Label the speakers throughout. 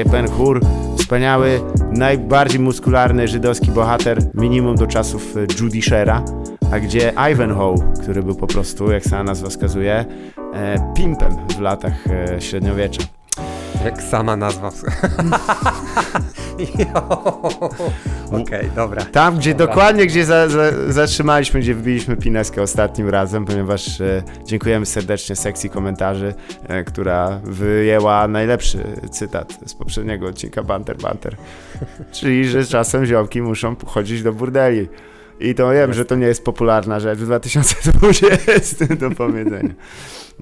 Speaker 1: gdzie Ben Hur, wspaniały, najbardziej muskularny żydowski bohater, minimum do czasów e, Judy Shera, a gdzie Ivanhoe, który był po prostu, jak sama nazwa wskazuje, e, pimpem w latach e, średniowiecza.
Speaker 2: Jak sama nazwa. Okej, okay, dobra.
Speaker 1: Tam, gdzie
Speaker 2: dobra.
Speaker 1: dokładnie, gdzie za, za, zatrzymaliśmy, gdzie wbiliśmy pineskę ostatnim razem, ponieważ e, dziękujemy serdecznie sekcji komentarzy, e, która wyjęła najlepszy cytat z poprzedniego odcinka Banter Banter. Czyli, że czasem ziomki muszą chodzić do burdeli. I to wiem, że to nie jest popularna rzecz w 2020 do powiedzenia.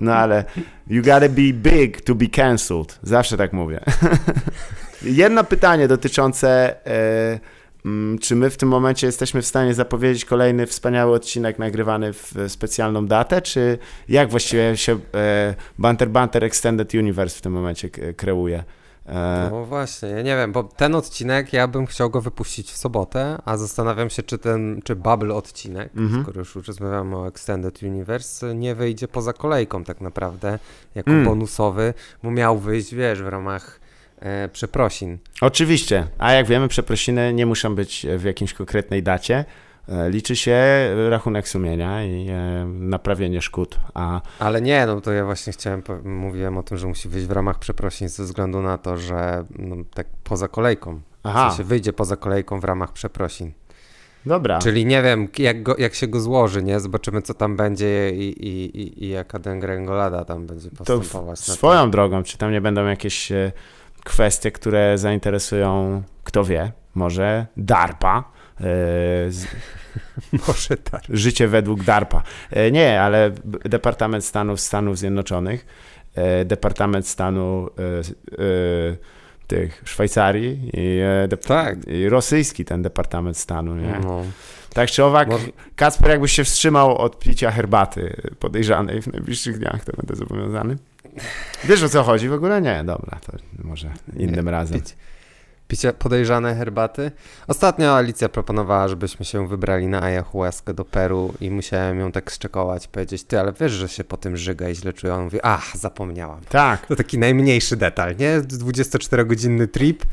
Speaker 1: No ale you gotta be big to be cancelled. Zawsze tak mówię. Jedno pytanie dotyczące e, mm, czy my w tym momencie jesteśmy w stanie zapowiedzieć kolejny wspaniały odcinek nagrywany w specjalną datę, czy jak właściwie się e, Banter Banter Extended Universe w tym momencie kreuje?
Speaker 2: E, no właśnie, ja nie wiem, bo ten odcinek ja bym chciał go wypuścić w sobotę, a zastanawiam się, czy ten, czy Bubble odcinek, mm -hmm. skoro już rozmawiamy o Extended Universe, nie wyjdzie poza kolejką tak naprawdę, jako mm. bonusowy, bo miał wyjść, wiesz, w ramach przeprosin.
Speaker 1: Oczywiście, a jak wiemy, przeprosiny nie muszą być w jakiejś konkretnej dacie, E, liczy się rachunek sumienia i e, naprawienie szkód. A...
Speaker 2: Ale nie, no to ja właśnie chciałem, mówiłem o tym, że musi wyjść w ramach przeprosin ze względu na to, że no, tak poza kolejką. Aha. W sensie wyjdzie poza kolejką w ramach przeprosin.
Speaker 1: Dobra.
Speaker 2: Czyli nie wiem, jak, go, jak się go złoży, nie? Zobaczymy, co tam będzie i, i, i, i jaka dengrengolada tam będzie postępować.
Speaker 1: To swoją drogą, czy tam nie będą jakieś e, kwestie, które zainteresują, kto wie, może DARPA, z...
Speaker 2: Może tak.
Speaker 1: Życie według DARPA. E, nie, ale Departament Stanów Stanów Zjednoczonych, e, Departament Stanu e, tych Szwajcarii i, tak. i rosyjski ten Departament Stanu, nie? No. Tak czy owak, Może... Kacper jakbyś się wstrzymał od picia herbaty podejrzanej w najbliższych dniach, to będę zobowiązany. Wiesz o co chodzi? W ogóle nie, dobra, to może innym nie, razem. Pić
Speaker 2: picie podejrzane herbaty. Ostatnio Alicja proponowała, żebyśmy się wybrali na ayahuaskę do Peru i musiałem ją tak szczekować, powiedzieć, ty, ale wiesz, że się po tym żyga i źle czuję. On mówi, ach, zapomniałam.
Speaker 1: Tak.
Speaker 2: To taki najmniejszy detal, nie? 24-godzinny trip.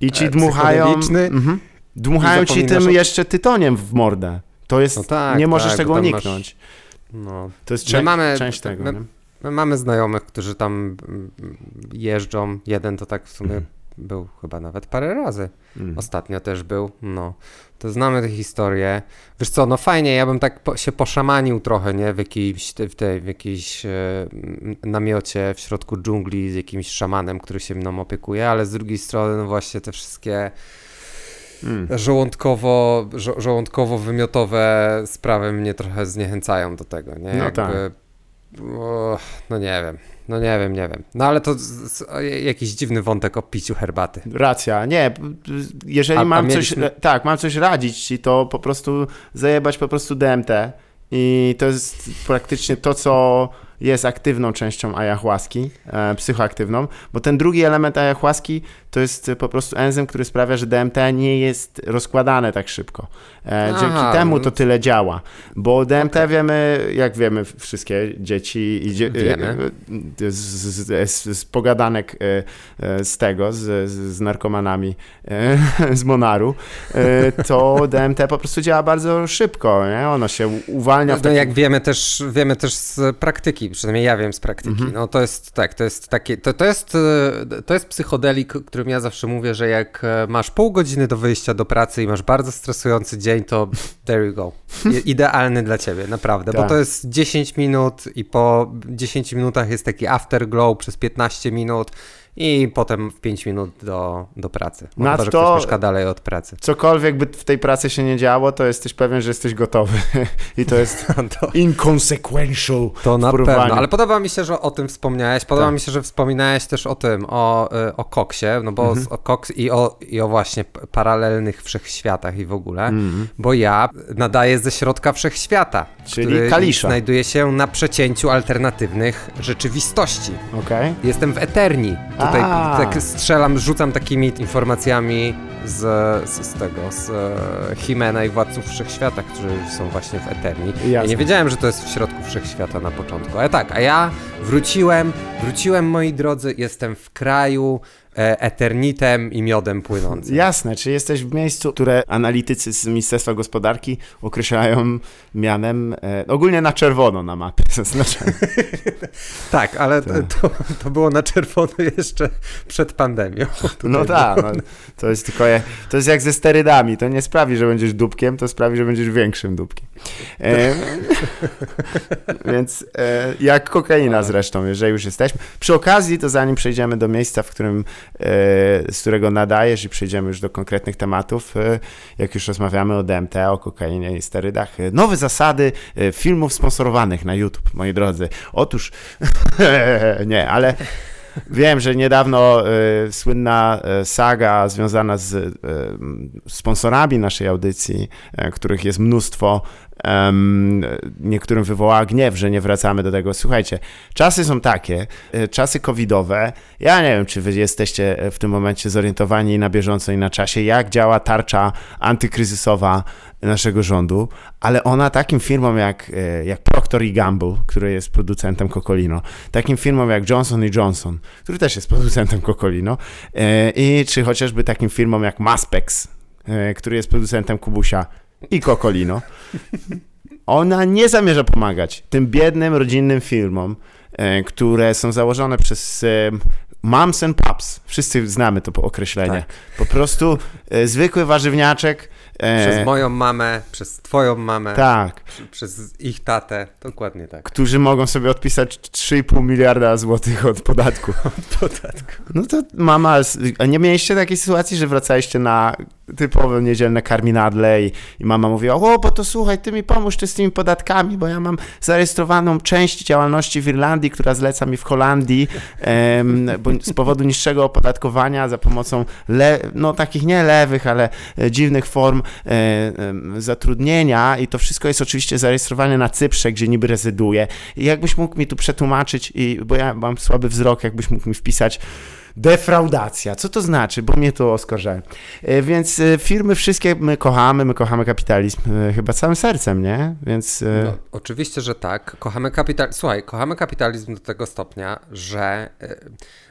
Speaker 1: I ci e, dmuchają, mhm. dmuchają ci tym o... jeszcze tytoniem w mordę. To jest, no tak, nie możesz tak, tego uniknąć. Masz... No. To jest część, mamy, część tego. My,
Speaker 2: my, mamy znajomych, którzy tam mm, jeżdżą. Jeden to tak w sumie mhm był chyba nawet parę razy. Mm. Ostatnio też był, no. To znamy tę historię. Wiesz co, no fajnie, ja bym tak po, się poszamanił trochę, nie? W jakimś, w tej, w jakiejś e, namiocie w środku dżungli z jakimś szamanem, który się mną opiekuje, ale z drugiej strony no właśnie te wszystkie mm. żołądkowo, żo, żołądkowo-wymiotowe sprawy mnie trochę zniechęcają do tego, nie?
Speaker 1: No Jakby, tak.
Speaker 2: O, no nie wiem. No nie wiem, nie wiem. No ale to z, z, jakiś dziwny wątek o piciu herbaty.
Speaker 1: Racja, nie. Jeżeli a, mam a mieliśmy... coś, tak, mam coś radzić ci, to po prostu zajebać po prostu DMT i to jest praktycznie to, co jest aktywną częścią ayahuaski, e, psychoaktywną, bo ten drugi element ayahuaski to jest po prostu enzym, który sprawia, że DMT nie jest rozkładane tak szybko. E, Aha, Dzięki temu to tyle działa, bo DMT okay. wiemy, jak wiemy wszystkie dzieci i dzie e, z, z, z, z, pogadanek e, z tego, z, z narkomanami z Monaru, to DMT po prostu działa bardzo szybko, nie? ono się uwalnia.
Speaker 2: No, jak wiemy też, wiemy też z praktyki, przynajmniej ja wiem z praktyki, mhm. no to jest tak, to jest takie, to, to jest, to jest psychodelik, którym ja zawsze mówię, że jak masz pół godziny do wyjścia do pracy i masz bardzo stresujący dzień, to there you go. Idealny dla ciebie, naprawdę, tak. bo to jest 10 minut i po 10 minutach jest taki afterglow przez 15 minut i potem w 5 minut do, do pracy. Na to, że ktoś mieszka dalej od pracy.
Speaker 1: Cokolwiek by w tej pracy się nie działo, to jesteś pewien, że jesteś gotowy. I to jest to, inconsequential
Speaker 2: To na pewno, ale podoba mi się, że o tym wspomniałeś. Podoba tak. mi się, że wspominałeś też o tym, o, y, o koksie, no bo mhm. o koks i o, i o właśnie paralelnych wszechświatach i w ogóle, mhm. bo ja nadaję ze środka wszechświata,
Speaker 1: Czyli Kalisza.
Speaker 2: znajduje się na przecięciu alternatywnych rzeczywistości.
Speaker 1: Okay.
Speaker 2: Jestem w Eterni tutaj tak strzelam, rzucam takimi informacjami z, z, z tego, z e, Himena i Władców Wszechświata, którzy są właśnie w Eterni. Ja nie wiedziałem, że to jest w środku Wszechświata na początku. Ale tak, a ja wróciłem, wróciłem moi drodzy, jestem w kraju, E, eternitem i miodem płynącym.
Speaker 1: Jasne, czy jesteś w miejscu, które analitycy z Ministerstwa Gospodarki określają mianem e, ogólnie na czerwono na mapie
Speaker 2: tak, ale to, to, to, było na czerwono jeszcze przed pandemią.
Speaker 1: no tak, no, to jest tylko to jest jak ze sterydami, to nie sprawi, że będziesz dupkiem, to sprawi, że będziesz większym dupkiem. E, więc e, jak kokaina zresztą, jeżeli już jesteśmy. Przy okazji, to zanim przejdziemy do miejsca, w którym E, z którego nadajesz i przejdziemy już do konkretnych tematów, e, jak już rozmawiamy o DMT, o kokainie i sterydach. E, nowe zasady filmów sponsorowanych na YouTube, moi drodzy. Otóż, nie, ale Wiem, że niedawno y, słynna saga związana z y, sponsorami naszej audycji, y, których jest mnóstwo, niektórym wywołała gniew, że nie wracamy do tego. Słuchajcie, czasy są takie, e, czasy covidowe. Ja nie wiem, czy wy jesteście w tym momencie zorientowani na bieżąco i na czasie, jak działa tarcza antykryzysowa naszego rządu, ale ona takim firmom jak, e, jak Procter Gamble, który jest producentem Cocolino, takim firmom jak Johnson Johnson, który też jest producentem Cocolino e, i czy chociażby takim firmom jak Maspex, który jest producentem Kubusia, i Kokolino. Ona nie zamierza pomagać tym biednym, rodzinnym firmom, e, które są założone przez e, moms and pups. Wszyscy znamy to określenie. Tak. Po prostu e, zwykły warzywniaczek.
Speaker 2: Przez moją mamę, przez twoją mamę.
Speaker 1: Tak.
Speaker 2: Przez ich tatę. Dokładnie tak.
Speaker 1: Którzy mogą sobie odpisać 3,5 miliarda złotych od podatku.
Speaker 2: Od podatku.
Speaker 1: No to mama, a nie mieliście takiej sytuacji, że wracaliście na typowe niedzielne karminadle i, i mama mówiła, o, bo to słuchaj, ty mi pomóż ty z tymi podatkami, bo ja mam zarejestrowaną część działalności w Irlandii, która zleca mi w Holandii, em, bo z powodu niższego opodatkowania za pomocą le, no takich nie lewych, ale e, dziwnych form e, e, zatrudnienia i to wszystko jest oczywiście zarejestrowane na Cyprze, gdzie niby rezyduję. I jakbyś mógł mi tu przetłumaczyć, i, bo ja mam słaby wzrok, jakbyś mógł mi wpisać Defraudacja. Co to znaczy? Bo mnie to oskarżają. E, więc e, firmy wszystkie my kochamy, my kochamy kapitalizm e, chyba całym sercem, nie? Więc... No,
Speaker 2: oczywiście, że tak. Kochamy kapitalizm. Słuchaj, kochamy kapitalizm do tego stopnia, że...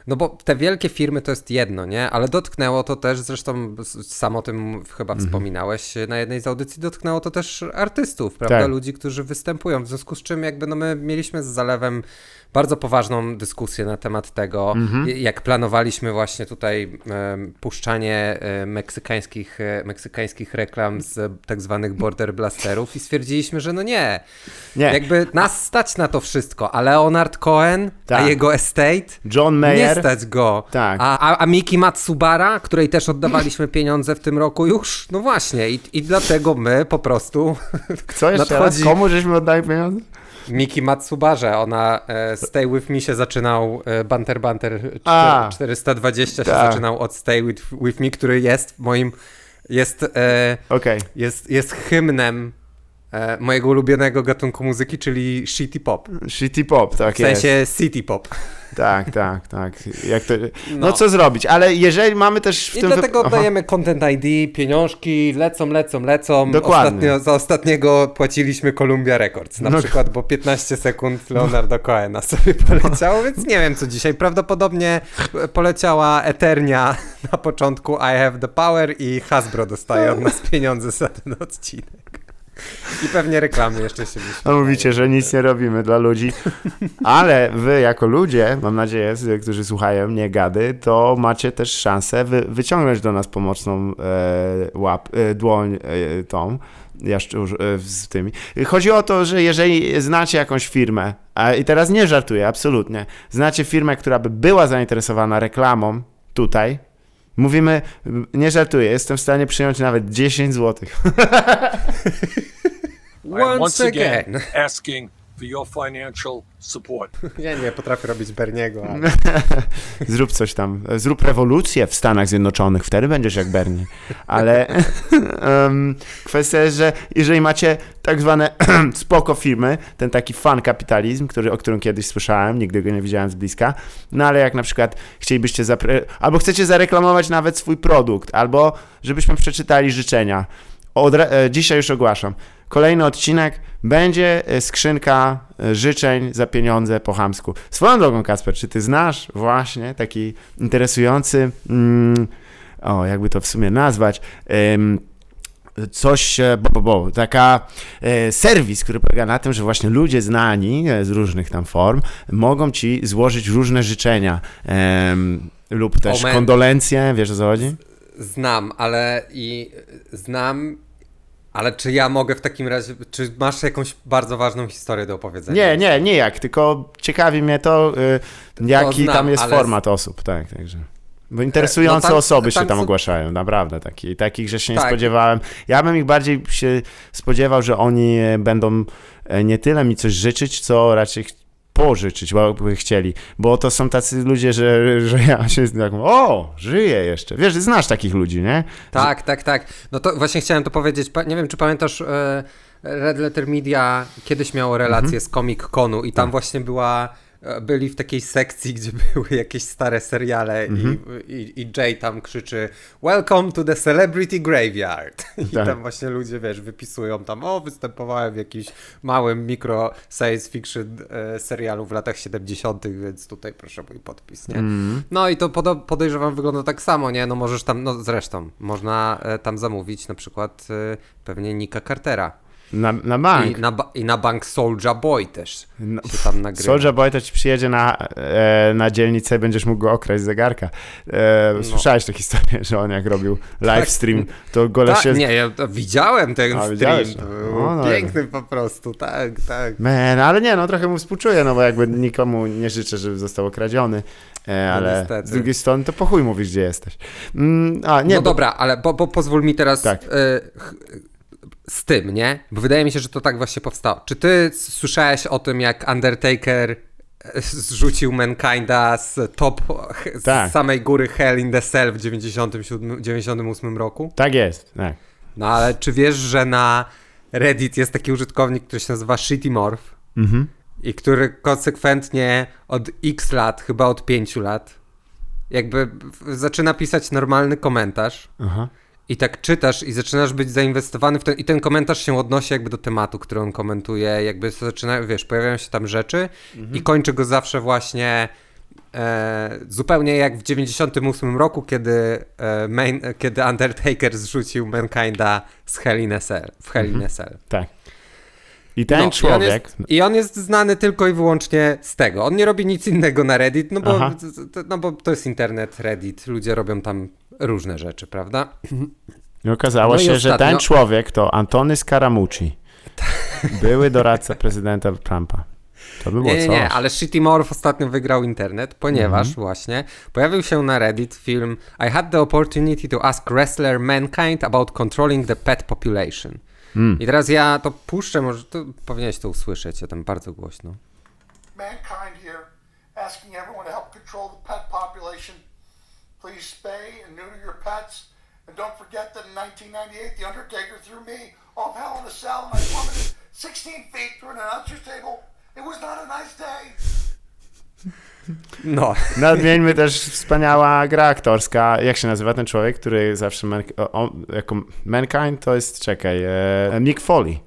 Speaker 2: No bo te wielkie firmy to jest jedno, nie? Ale dotknęło to też, zresztą sam o tym chyba mhm. wspominałeś na jednej z audycji, dotknęło to też artystów, prawda? Tak. Ludzi, którzy występują. W związku z czym jakby no my mieliśmy z Zalewem bardzo poważną dyskusję na temat tego, mhm. jak planowaliśmy właśnie tutaj e, puszczanie meksykańskich, e, meksykańskich reklam z tak zwanych border blasterów i stwierdziliśmy, że no nie. nie. Jakby nas stać na to wszystko, a Leonard Cohen, tak. a jego estate,
Speaker 1: John Mayer,
Speaker 2: nie stać go. Tak. A, a, a Miki Matsubara, której też oddawaliśmy pieniądze w tym roku już, no właśnie i, i dlatego my po prostu
Speaker 1: Co jeszcze nadchodzi... raz? Komu żeśmy oddali pieniądze?
Speaker 2: Miki Matsubarze, ona e, Stay With Me się zaczynał, e, Banter Banter 420 się tak. zaczynał od Stay with, with Me, który jest moim, jest, e, okay. jest, jest hymnem e, mojego ulubionego gatunku muzyki, czyli shitty pop.
Speaker 1: Shitty pop, tak
Speaker 2: W sensie jest. city pop.
Speaker 1: Tak, tak, tak. To... no. no. co zrobić, ale jeżeli mamy też
Speaker 2: w I tym... I dlatego Aha. dajemy Content ID, pieniążki, lecą, lecą, lecą.
Speaker 1: Dokładnie.
Speaker 2: Ostatnio, za ostatniego płaciliśmy Columbia Records na no. przykład, bo 15 sekund Leonardo Cohena sobie poleciało, więc nie wiem co dzisiaj. Prawdopodobnie poleciała Eternia na początku I Have The Power i Hasbro dostaje od nas pieniądze za ten odcinek. I pewnie reklamy jeszcze się
Speaker 1: No mówicie, że nic nie robimy dla ludzi, ale wy jako ludzie, mam nadzieję, którzy słuchają, nie gady, to macie też szansę wy, wyciągnąć do nas pomocną e, łap, e, dłoń e, tą, jaszczur, e, z tymi. Chodzi o to, że jeżeli znacie jakąś firmę, a, i teraz nie żartuję, absolutnie, znacie firmę, która by była zainteresowana reklamą tutaj, Mówimy, nie żartuję, jestem w stanie przyjąć nawet 10 zł.
Speaker 2: once again asking
Speaker 3: for your financial support.
Speaker 2: Ja nie potrafię robić Berniego, ale...
Speaker 1: Zrób coś tam. Zrób rewolucję w Stanach Zjednoczonych, wtedy będziesz jak Bernie. Ale um, kwestia jest, że jeżeli macie tak zwane spoko firmy, ten taki fan kapitalizm, który, o którym kiedyś słyszałem, nigdy go nie widziałem z bliska, no ale jak na przykład chcielibyście zapre- albo chcecie zareklamować nawet swój produkt, albo żebyśmy przeczytali życzenia. Odra- e, dzisiaj już ogłaszam. Kolejny odcinek będzie e, skrzynka e, życzeń za pieniądze po chamsku. Swoją drogą, Kasper, czy ty znasz właśnie taki interesujący, mm, o, jakby to w sumie nazwać, em, coś, e, bo, bo, bo, taka e, serwis, który polega na tym, że właśnie ludzie znani e, z różnych tam form mogą ci złożyć różne życzenia em, lub też
Speaker 2: Omen.
Speaker 1: kondolencje, wiesz o co chodzi?
Speaker 2: Znam, ale i znam, ale czy ja mogę w takim razie, czy masz jakąś bardzo ważną historię do opowiedzenia?
Speaker 1: Nie, nie, nie jak, tylko ciekawi mnie to, y, jaki
Speaker 2: znam,
Speaker 1: tam jest
Speaker 2: ale-
Speaker 1: format osób, tak, także. Bo interesujące
Speaker 2: no tam-
Speaker 1: osoby się
Speaker 2: tam
Speaker 1: tam
Speaker 2: są-
Speaker 1: ogłaszają, naprawdę, taki, takich, że się nie
Speaker 2: Tak.
Speaker 1: spodziewałem. Ja bym ich bardziej się spodziewał, że oni e, będą e, nie tyle mi coś życzyć, co raczej pożyczyć, bo by chcieli, bo to są tacy ludzie, że, że ja się tak, o, żyję jeszcze. Wiesz, znasz takich ludzi, nie?
Speaker 2: Tak, tak, tak. No to właśnie chciałem to powiedzieć. Nie wiem, czy pamiętasz, e, Red Letter Media kiedyś miało relację
Speaker 1: Mhm.
Speaker 2: z Comic Conu i tam
Speaker 1: Tak.
Speaker 2: właśnie była, byli w takiej sekcji, gdzie były jakieś stare seriale
Speaker 1: Mhm.
Speaker 2: i, i, i Jay tam krzyczy Welcome to the Celebrity Graveyard. I
Speaker 1: Tak.
Speaker 2: tam właśnie ludzie, wiesz, wypisują tam, o, występowałem w jakimś małym mikro science fiction e, serialu w latach 70., więc tutaj proszę mój podpis, nie?
Speaker 1: Mhm.
Speaker 2: No i to podo- podejrzewam wygląda tak samo, nie? No możesz tam, no zresztą, można e, tam zamówić na przykład e, pewnie Nika Cartera.
Speaker 1: Na, na bank.
Speaker 2: I na, I na bank Soulja Boy też
Speaker 1: No,
Speaker 2: się tam nagrywa.
Speaker 1: Soldier Boy to ci przyjedzie na, e, na dzielnicę i będziesz mógł go okraść z zegarka. E,
Speaker 2: No.
Speaker 1: Słyszałeś tę historię, że on jak robił live stream, to gole
Speaker 2: Tak,
Speaker 1: się...
Speaker 2: nie, ja to widziałem ten
Speaker 1: A,
Speaker 2: stream, był
Speaker 1: No, no,
Speaker 2: piękny po prostu, tak, tak.
Speaker 1: Man, ale nie, no trochę mu współczuję, no bo jakby nikomu nie życzę, żeby został okradziony, e, ale
Speaker 2: No niestety.
Speaker 1: z drugiej strony to po chuj mówisz, gdzie jesteś. Mm, a, nie,
Speaker 2: no
Speaker 1: bo,
Speaker 2: dobra, ale bo, bo pozwól mi teraz
Speaker 1: Tak.
Speaker 2: e, z tym, nie? Bo wydaje mi się, że to tak właśnie powstało. Czy ty słyszałeś o tym, jak Undertaker e, zrzucił Mankinda z top, z
Speaker 1: Tak.
Speaker 2: samej góry Hell in the Cell w 97, 98 roku?
Speaker 1: Tak jest, tak.
Speaker 2: No ale czy wiesz, że na Reddit jest taki użytkownik, który się nazywa Shittymorph
Speaker 1: Mhm.
Speaker 2: i który konsekwentnie od x lat, chyba od 5 lat, jakby zaczyna pisać normalny komentarz
Speaker 1: Aha.
Speaker 2: I tak czytasz i zaczynasz być zainwestowany w ten, i ten komentarz się odnosi jakby do tematu, który on komentuje, jakby zaczyna, wiesz, pojawiają się tam rzeczy i kończy go zawsze właśnie e, zupełnie jak w 98 roku, kiedy, e, main, kiedy Undertaker zrzucił Mankinda z Hell in a Cell, w Hell in a Cell.
Speaker 1: Tak. I ten
Speaker 2: No, i on
Speaker 1: człowiek...
Speaker 2: jest- I on jest znany tylko i wyłącznie z tego. On nie robi nic innego na Reddit, no bo,
Speaker 1: Aha.
Speaker 2: no bo to jest internet, Reddit, ludzie robią tam różne rzeczy, prawda?
Speaker 1: I okazało
Speaker 2: No i
Speaker 1: się, że
Speaker 2: ostatnio-
Speaker 1: ten człowiek to Antony Scaramucci. Były doradca prezydenta Trumpa. To by było
Speaker 2: Nie, nie,
Speaker 1: coś.
Speaker 2: nie, ale Shitty Morph ostatnio wygrał internet, ponieważ
Speaker 1: Mhm.
Speaker 2: właśnie pojawił się na Reddit film I had the opportunity to ask wrestler Mankind about controlling the pet population.
Speaker 1: Mm.
Speaker 2: I teraz ja to puszczę, może to powinieneś to usłyszeć, ja tam bardzo głośno.
Speaker 4: Mankind here, asking everyone to help control the pet population. Please spay and neuter your pets. And don't forget that in 1998, The Undertaker threw me off Hell in a Cell and I plummeted 16 feet through an announcer's table. It was not a nice day.
Speaker 2: No,
Speaker 1: Nadmieńmy też wspaniała gra aktorska. Jak się nazywa ten człowiek, który zawsze man, o, o, jako Mankind to jest, czekaj, e, Nick Foley.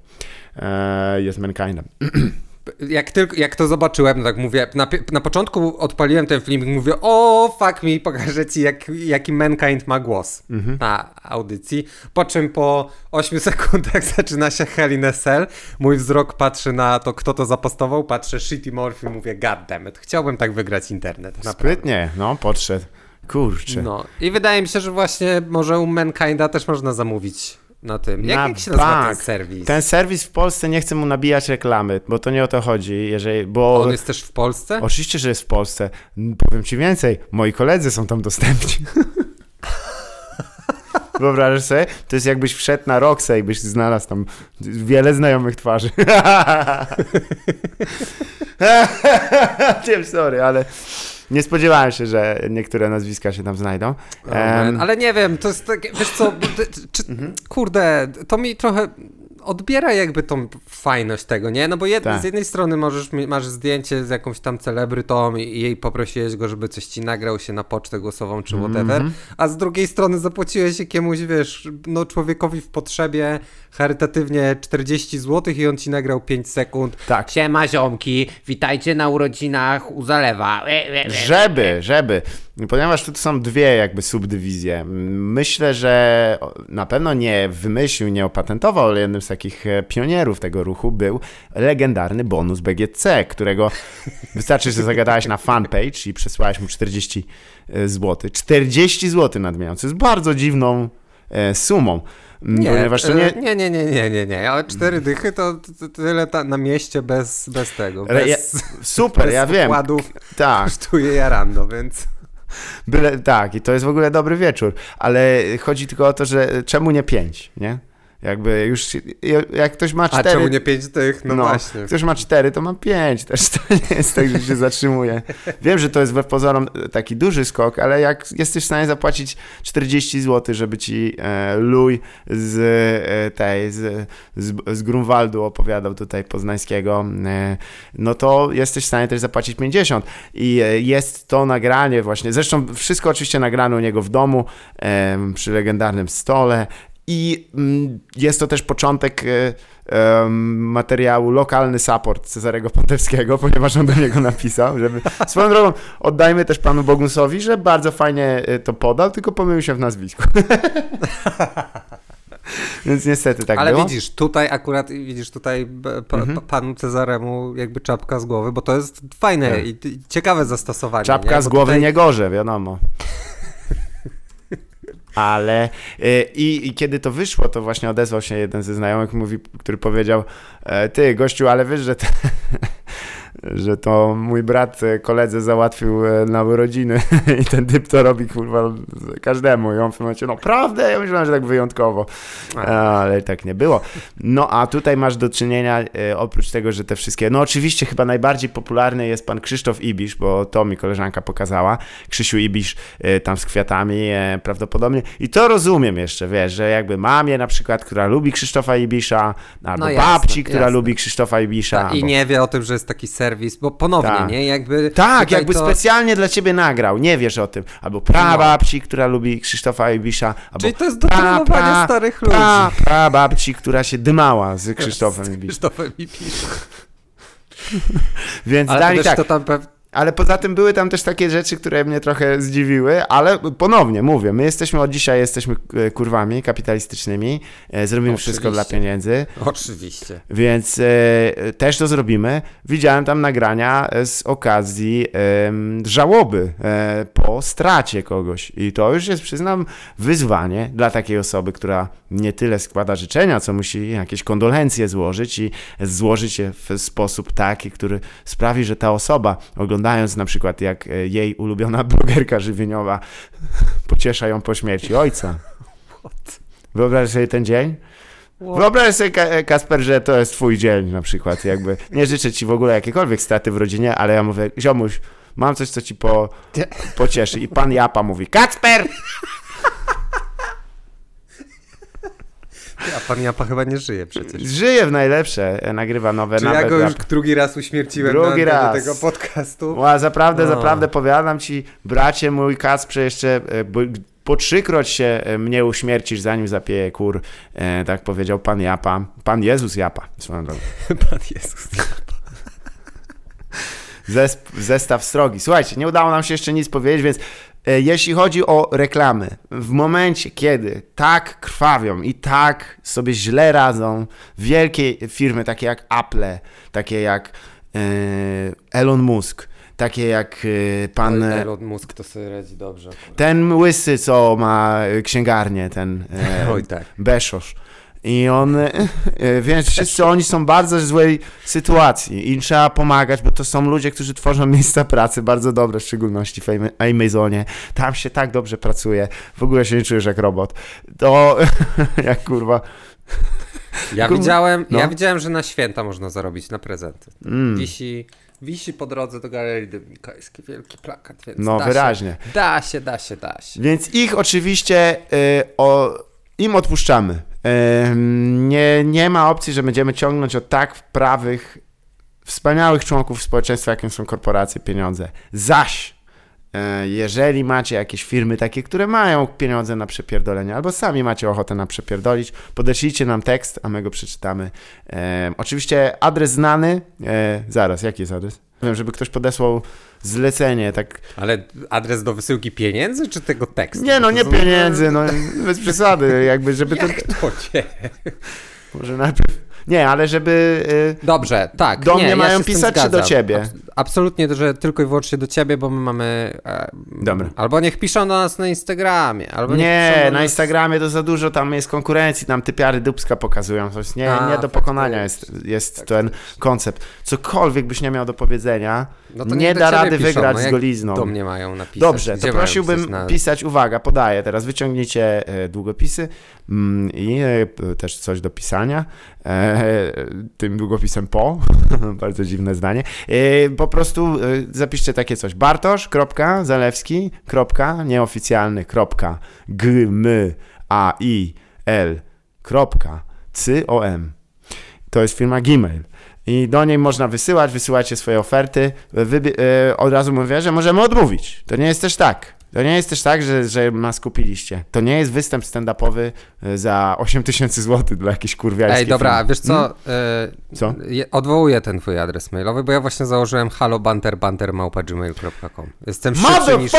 Speaker 1: E, jest Mankindem.
Speaker 2: jak, tylko, jak to zobaczyłem, no tak mówię, na, na początku odpaliłem ten film i mówię, o fuck mi, pokażę ci jak, jaki Mankind ma głos na audycji, po czym po 8 sekundach zaczyna się Hell in a Cell, mój wzrok patrzy na to, kto to zapostował, patrzę Shitty Morph i mówię, god damn it, chciałbym tak wygrać internet, naprawdę.
Speaker 1: Sprytnie, no, podszedł. Kurczę.
Speaker 2: No i wydaje mi się, że właśnie może u Mankinda też można zamówić na tym. Jak,
Speaker 1: Na
Speaker 2: jak się nazywa ten serwis?
Speaker 1: Ten serwis w Polsce nie chce mu nabijać reklamy, bo to nie o to chodzi, jeżeli, bo...
Speaker 2: On jest też w Polsce?
Speaker 1: Oczywiście, że jest w Polsce. Powiem ci więcej, moi koledzy są tam dostępni. Wyobrażasz sobie? To jest jakbyś wszedł na Roxę i byś znalazł tam wiele znajomych twarzy. Wiem, sorry, ale nie spodziewałem się, że niektóre nazwiska się tam znajdą.
Speaker 2: Man. Ale nie wiem, to jest takie, wiesz co, czy,
Speaker 1: Mhm.
Speaker 2: kurde, to mi trochę odbiera jakby tą fajność tego, nie? No bo jed,
Speaker 1: Tak.
Speaker 2: z jednej strony możesz, masz zdjęcie z jakąś tam celebrytą i, i jej poprosiłeś go, żeby coś ci nagrał się na pocztę głosową czy whatever, a z drugiej strony zapłaciłeś jakiemuś, wiesz, no człowiekowi w potrzebie charytatywnie 40 zł i on ci nagrał 5 sekund.
Speaker 1: Tak.
Speaker 2: Siema ziomki, witajcie na urodzinach u Zalewa.
Speaker 1: Żeby, żeby. Ponieważ tu są dwie jakby subdywizje. Myślę, że na pewno nie wymyślił, nie opatentował, ale jednym z takich e, pionierów tego ruchu był legendarny bonus BGC, którego wystarczy, że zagadałeś na fanpage i przesłałeś mu 40 zł. 40 zł nadmieniam, co jest bardzo dziwną e, sumą.
Speaker 2: Nie,
Speaker 1: ponieważ to nie,
Speaker 2: e, nie, nie, nie, nie, nie, nie, ale cztery dychy to, tyle na mieście bez, bez tego,
Speaker 1: Ale ja-
Speaker 2: bez,
Speaker 1: super,
Speaker 2: bez
Speaker 1: ja wiem. Tak,
Speaker 2: kosztuje jarando, więc...
Speaker 1: byle, tak, i to jest w ogóle dobry wieczór, ale chodzi tylko o to, że czemu nie pięć, nie? Jakby już, jak ktoś ma
Speaker 2: A
Speaker 1: cztery...
Speaker 2: czemu nie pięć tych? No, właśnie.
Speaker 1: Ktoś ma cztery, to ma pięć. Też to nie jest tak, że się zatrzymuje. Wiem, że to jest wbrew pozorom taki duży skok, ale jak jesteś w stanie zapłacić 40 zł, żeby ci e, Luj z e, tej, z, z, z Grunwaldu opowiadał tutaj poznańskiego, e, no to jesteś w stanie też zapłacić 50. I e, jest to nagranie właśnie, zresztą wszystko oczywiście nagrane u niego w domu, e, przy legendarnym stole. I mm, jest to też początek e, materiału Lokalny Support Cezarego Pątewskiego, ponieważ on do niego napisał, żeby... Swoją drogą oddajmy też panu Bogusowi, że bardzo fajnie e, to podał, tylko pomylił się w nazwisku. Więc niestety tak
Speaker 2: Ale
Speaker 1: było.
Speaker 2: widzisz, tutaj akurat, widzisz, tutaj pa,
Speaker 1: Mhm.
Speaker 2: pa, panu Cezaremu jakby czapka z głowy, bo to jest fajne
Speaker 1: Tak.
Speaker 2: i, ciekawe zastosowanie.
Speaker 1: Czapka
Speaker 2: nie?
Speaker 1: z głowy
Speaker 2: tutaj-
Speaker 1: nie gorze, wiadomo. Ale y, i, i kiedy to wyszło, to właśnie odezwał się jeden ze znajomych, mówi, który powiedział: e, Ty, gościu, ale wiesz, że, że to mój brat e, koledze załatwił e, na urodziny i ten typ to robi kurwa każdemu. I on w tym momencie, no prawda, ja myślałem, że tak wyjątkowo. Ale tak nie było. No a tutaj masz do czynienia, e, oprócz tego, że te wszystkie, no oczywiście chyba najbardziej popularny jest pan Krzysztof Ibisz, bo to mi koleżanka pokazała. Krzysiu Ibisz e, tam z kwiatami e, prawdopodobnie. I to rozumiem jeszcze, wiesz, że jakby mamie na przykład, która lubi Krzysztofa Ibisza, albo
Speaker 2: No jasne,
Speaker 1: babci, która
Speaker 2: jasne.
Speaker 1: lubi Krzysztofa Ibisza.
Speaker 2: Ta, I nie wie o tym, że jest taki serwis, bo ponownie,
Speaker 1: Tak.
Speaker 2: nie? Jakby
Speaker 1: Tak, jakby
Speaker 2: to...
Speaker 1: specjalnie dla ciebie nagrał, nie wiesz o tym. Albo prababci, która lubi Krzysztofa Ibisza, albo
Speaker 2: Czyli to jest do starych ludzi.
Speaker 1: pra, prababci, która się dymała z Krzysztofem Ibiszem.
Speaker 2: Krzysztofem i pisze.
Speaker 1: Więc
Speaker 2: Ale wiesz,
Speaker 1: tak.
Speaker 2: to tam.
Speaker 1: Ale poza tym były tam też takie rzeczy, które mnie trochę zdziwiły, ale ponownie mówię, my jesteśmy od dzisiaj jesteśmy e, kurwami kapitalistycznymi, e, zrobimy wszystko dla
Speaker 2: Oczywiście.
Speaker 1: pieniędzy,
Speaker 2: Oczywiście.
Speaker 1: więc e, też to zrobimy. Widziałem tam nagrania e, z okazji em, żałoby e, po stracie kogoś i to już jest, przyznam, wyzwanie dla takiej osoby, która nie tyle składa życzenia, co musi jakieś kondolencje złożyć i złożyć je w sposób taki, który sprawi, że ta osoba, oglądając na przykład jak e, jej ulubiona blogerka żywieniowa pociesza ją po śmierci ojca. Wyobraź sobie ten dzień? Wyobraź sobie, Ka- Kasper, że to jest twój dzień na przykład, jakby. Nie życzę ci w ogóle jakiejkolwiek straty w rodzinie, ale ja mówię, ziomuś, mam coś, co ci po, pocieszy. I pan Japa mówi, Kacper!
Speaker 2: A pan Japa chyba nie żyje przecież.
Speaker 1: Żyje w najlepsze, e, nagrywa nowe,
Speaker 2: Czy
Speaker 1: nawet
Speaker 2: ja go już
Speaker 1: rap.
Speaker 2: drugi raz uśmierciłem
Speaker 1: Drugi
Speaker 2: na
Speaker 1: raz.
Speaker 2: tego podcastu?
Speaker 1: Ła, zaprawdę,
Speaker 2: No.
Speaker 1: zaprawdę powiadam ci, bracie mój Kacprze, jeszcze e, po trzykroć się e, mnie uśmiercisz, zanim zapieje kur, e, tak powiedział pan Japa. Pan Jezus Japa, swoją drogą.
Speaker 2: Pan Jezus.
Speaker 1: Zesp- zestaw srogi. Słuchajcie, nie udało nam się jeszcze nic powiedzieć, więc jeśli chodzi o reklamy, w momencie, kiedy tak krwawią i tak sobie źle radzą wielkie firmy takie jak Apple, takie jak e, Elon Musk, takie jak e, pan...
Speaker 2: Oj,
Speaker 1: e,
Speaker 2: Elon Musk to sobie radzi dobrze.
Speaker 1: ten łysy, co ma e, księgarnię, ten e,
Speaker 2: Oj tak.
Speaker 1: Beszosz. I on, e, e, więc wszyscy oni są w bardzo złej sytuacji i trzeba pomagać, bo to są ludzie, którzy tworzą miejsca pracy bardzo dobre, w szczególności w Ama- Amazonie. Tam się tak dobrze pracuje, w ogóle się nie czujesz jak robot. To, jak kurwa,
Speaker 2: Ja
Speaker 1: Kurwa,
Speaker 2: widziałem,
Speaker 1: no.
Speaker 2: ja widziałem, że na święta można zarobić na prezenty.
Speaker 1: Mm.
Speaker 2: Wisi, wisi po drodze do Galerii Dybnikowskiej wielki plakat, więc
Speaker 1: No,
Speaker 2: da
Speaker 1: wyraźnie.
Speaker 2: Się, da się, da się, da się.
Speaker 1: Więc ich oczywiście y, o, im odpuszczamy. Nie, nie ma opcji, że będziemy ciągnąć od tak prawych, wspaniałych członków społeczeństwa, jakim są korporacje, pieniądze. Zaś, jeżeli macie jakieś firmy takie, które mają pieniądze na przepierdolenie, albo sami macie ochotę na przepierdolić, podeślijcie nam tekst, a my go przeczytamy. Y, oczywiście adres znany. Y, zaraz, jaki jest adres? Wiem, żeby ktoś podesłał zlecenie, tak
Speaker 2: Ale adres do wysyłki pieniędzy, czy tego tekstu?
Speaker 1: nie no,
Speaker 2: To
Speaker 1: nie pieniędzy, no bez przesady, jakby, żeby to...
Speaker 2: Jak to cię?
Speaker 1: Może najpierw... Nie, ale żeby... y,
Speaker 2: Dobrze, tak.
Speaker 1: Do
Speaker 2: nie,
Speaker 1: mnie
Speaker 2: ja
Speaker 1: mają pisać, czy do ciebie?
Speaker 2: Abs- absolutnie, że tylko i wyłącznie do ciebie, bo my mamy... E,
Speaker 1: Dobra.
Speaker 2: Albo niech piszą do nas na Instagramie, albo
Speaker 1: Nie, na
Speaker 2: nas...
Speaker 1: Instagramie to za dużo, tam jest konkurencji, tam typiary dupska pokazują, coś nie,
Speaker 2: A,
Speaker 1: nie do pokonania jest, jest ten koncept. Cokolwiek byś nie miał do powiedzenia,
Speaker 2: No
Speaker 1: nie
Speaker 2: do
Speaker 1: da rady
Speaker 2: piszą,
Speaker 1: wygrać
Speaker 2: no
Speaker 1: z golizną.
Speaker 2: Do mnie mają napisać.
Speaker 1: Dobrze, to prosiłbym
Speaker 2: pisać na-
Speaker 1: pisać, uwaga, podaję teraz, wyciągnijcie e, długopisy mm, i e, też coś do pisania, e, tym długopisem po, bardzo dziwne zdanie, e, po prostu e, zapiszcie takie coś, Bartosz, Zalewski, nieoficjalny. To jest firma Gmail. I do niej można wysyłać, wysyłacie swoje oferty. Wybie- e, od razu mówię, że możemy odmówić. To nie jest też tak. To nie jest też tak, że, że nas kupiliście. To nie jest występ stand-upowy e, za 8 tysięcy złotych dla jakiejś kurwiańskiej
Speaker 2: Ej, dobra,
Speaker 1: firmy.
Speaker 2: wiesz co?
Speaker 1: Hmm?
Speaker 2: y,
Speaker 1: Co?
Speaker 2: Odwołuję ten twój adres mailowy, bo ja właśnie założyłem halobanterbantermałpa.gmail.com. Jestem szybszy niż...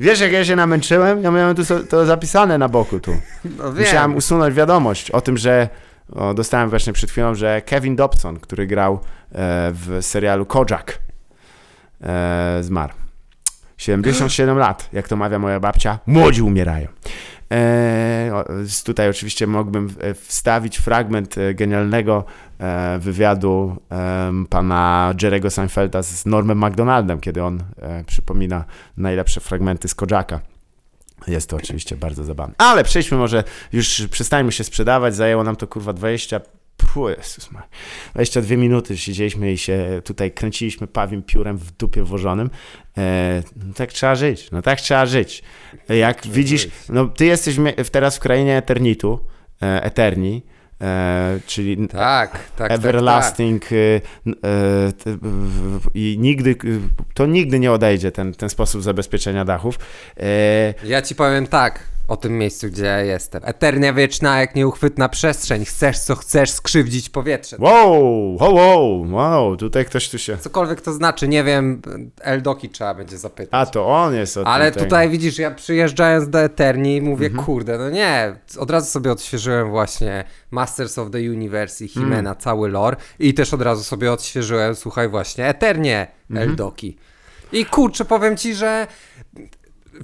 Speaker 1: Wiesz, jak ja się namęczyłem? Ja miałem tu so- to zapisane na boku tu.
Speaker 2: No.
Speaker 1: Musiałem usunąć wiadomość o tym, że o, dostałem właśnie przed chwilą, że Kevin Dobson, który grał e, w serialu Kojak, e, zmarł. 77 lat, jak to mawia moja babcia, młodzi umierają. E, tutaj oczywiście mógłbym e, wstawić fragment e, genialnego wywiadu pana Jerego Seinfelda z Normem McDonaldem, kiedy on przypomina najlepsze fragmenty z Kojaka. Jest to oczywiście bardzo zabawne. Ale przejdźmy może, już przestańmy się sprzedawać, zajęło nam to kurwa 20, Puh, Jezus Maria. 22 minuty siedzieliśmy i się tutaj kręciliśmy pawim piórem w dupie włożonym. E, no tak trzeba żyć, no tak trzeba żyć. Jak widzisz, no ty jesteś teraz w krainie Eternitu, e, Eterni, e, czyli
Speaker 2: Tak, tak, tak,
Speaker 1: Everlasting n- t- w- w- i nigdy, to nigdy nie odejdzie ten, ten sposób zabezpieczenia dachów. E,
Speaker 2: tak. Ja ci powiem tak o tym miejscu, gdzie ja jestem. Eternia wieczna, jak nieuchwytna przestrzeń. Chcesz co chcesz, skrzywdzić powietrze.
Speaker 1: Wow, wow, wow, wow, tutaj ktoś tu się...
Speaker 2: Cokolwiek to znaczy, nie wiem, Eldoki trzeba będzie zapytać.
Speaker 1: A to on jest od
Speaker 2: Ale
Speaker 1: tutaj.
Speaker 2: tutaj widzisz, ja przyjeżdżając do Eterni mówię,
Speaker 1: Mhm.
Speaker 2: kurde, no nie, od razu sobie odświeżyłem właśnie Masters of the Universe i Himena,
Speaker 1: Mm.
Speaker 2: cały lore i też od razu sobie odświeżyłem, słuchaj, właśnie Eternie
Speaker 1: Mhm.
Speaker 2: Eldoki. I kurczę, powiem ci, że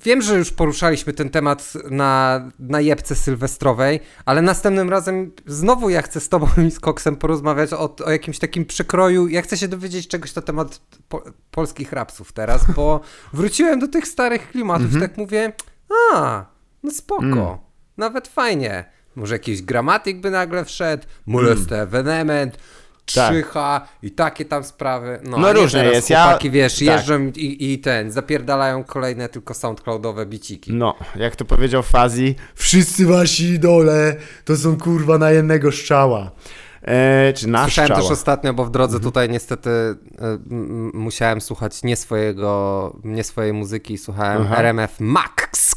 Speaker 2: wiem, że już poruszaliśmy ten temat na, na jebce sylwestrowej, ale następnym razem znowu ja chcę z tobą i z Koksem porozmawiać o, o jakimś takim przekroju. Ja chcę się dowiedzieć czegoś na temat po, polskich rapsów teraz, bo wróciłem do tych starych klimatów,
Speaker 1: Mhm.
Speaker 2: tak mówię, a, no spoko,
Speaker 1: Mm.
Speaker 2: nawet fajnie. Może jakiś gramatyk by nagle wszedł, moleste,
Speaker 1: Mm.
Speaker 2: Evenement,
Speaker 1: Tak.
Speaker 2: trzycha i takie tam sprawy. No,
Speaker 1: No
Speaker 2: teraz
Speaker 1: jest. Ja-
Speaker 2: Chłopaki, wiesz,
Speaker 1: tak.
Speaker 2: jeżdżą i, i ten, zapierdalają kolejne tylko soundcloudowe biciki.
Speaker 1: No, jak to powiedział Fazi, wszyscy wasi idole to są kurwa na jednego szczała. E, czy na
Speaker 2: Słyszałem
Speaker 1: szczała.
Speaker 2: też ostatnio, bo w drodze
Speaker 1: Mhm.
Speaker 2: tutaj niestety e, musiałem słuchać nie swojego, nie swojej muzyki, słuchałem
Speaker 1: Aha.
Speaker 2: RMF Max.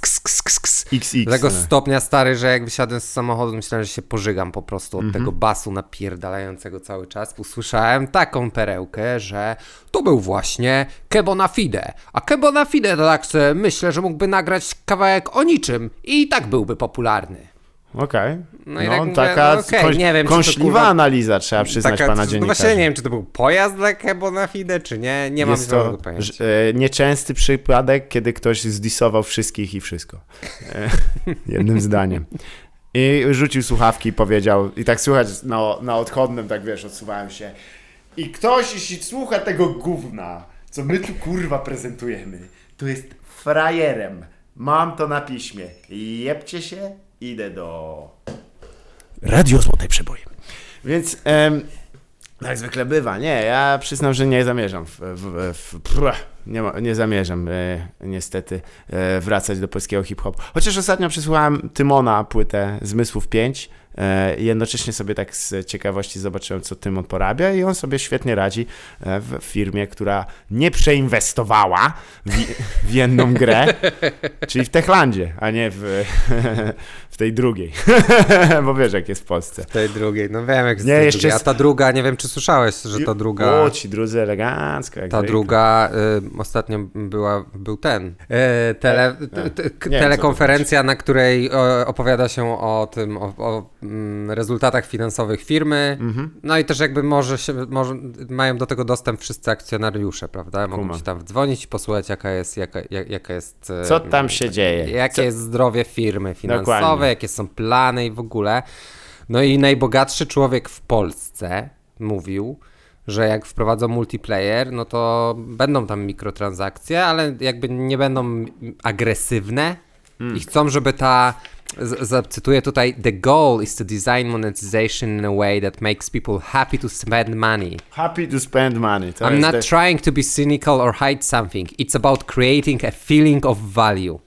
Speaker 2: Ks.
Speaker 1: XX.
Speaker 2: Tego stopnia stary, że jak wysiadłem z samochodu, myślałem, że się pożygam po prostu od
Speaker 1: Mhm.
Speaker 2: tego basu napierdalającego cały czas. Usłyszałem taką perełkę, że to był właśnie Kebona Fide. A Kebona Fide to tak myślę, że mógłby nagrać kawałek o niczym i tak byłby popularny.
Speaker 1: Okej.
Speaker 2: No
Speaker 1: No,
Speaker 2: i tak mówię,
Speaker 1: taka
Speaker 2: no okej,
Speaker 1: koń,
Speaker 2: nie wiem,
Speaker 1: kąśliwa
Speaker 2: kurwa,
Speaker 1: analiza, trzeba przyznać
Speaker 2: Taka-
Speaker 1: pana
Speaker 2: no
Speaker 1: dziennikarza.
Speaker 2: Właśnie nie wiem, czy to był pojazd dla Kebona Fide, czy nie. Nie mam
Speaker 1: to
Speaker 2: pojęcia.
Speaker 1: e, nieczęsty przypadek, kiedy ktoś zdisował wszystkich i wszystko. E, jednym zdaniem. I rzucił słuchawki i powiedział, i tak słychać na, na odchodnym, tak wiesz, odsuwałem się. I ktoś, jeśli słucha tego gówna, co my tu kurwa prezentujemy, to jest frajerem. Mam to na piśmie. Jebcie się, idę do... Radio Złotej Przeboje. Więc em, tak zwykle bywa. Nie, ja przyznam, że nie zamierzam. W, w, w, pff, nie, nie zamierzam e, niestety e, wracać do polskiego hip-hopu. Chociaż ostatnio przysłuchałem Tymona płytę Zmysłów 5 e, i jednocześnie sobie tak z ciekawości zobaczyłem, co Tymon porabia i on sobie świetnie radzi e, w firmie, która nie przeinwestowała w, w jedną grę, czyli w Techlandzie, a nie w, w tej drugiej. Bo wiesz, jak jest w Polsce.
Speaker 2: Tej drugiej, no wiem jak
Speaker 1: Nie,
Speaker 2: tej
Speaker 1: jeszcze
Speaker 2: drugiej. A ta druga, nie wiem czy słyszałeś, że ta druga...
Speaker 1: O, ci drudzy elegancko.
Speaker 2: Ta druga y, ostatnio była, był ten. Y, tele, t, t,
Speaker 1: Nie wiem,
Speaker 2: telekonferencja, na której o, opowiada się o tym, o, o rezultatach finansowych firmy.
Speaker 1: Mhm.
Speaker 2: No i też jakby może, się, może mają do tego dostęp wszyscy akcjonariusze, prawda? Mogą
Speaker 1: Kumam.
Speaker 2: ci tam dzwonić i posłuchać, jaka jest, jaka, jak, jaka jest. e,
Speaker 1: Co tam się dzieje?
Speaker 2: Jakie
Speaker 1: Co-
Speaker 2: jest zdrowie firmy finansowe,
Speaker 1: Dokładnie.
Speaker 2: jakie są plany i w ogóle. No i najbogatszy człowiek w Polsce mówił, że jak wprowadzą multiplayer, no to będą tam mikrotransakcje, ale jakby nie będą agresywne
Speaker 1: Hmm.
Speaker 2: i chcą, żeby ta zacytuję tutaj the goal is to design monetization in a way that makes people happy to spend money.
Speaker 1: Happy to spend money. To
Speaker 2: I'm not
Speaker 1: te-
Speaker 2: trying to be cynical or hide something. It's about creating a feeling of value.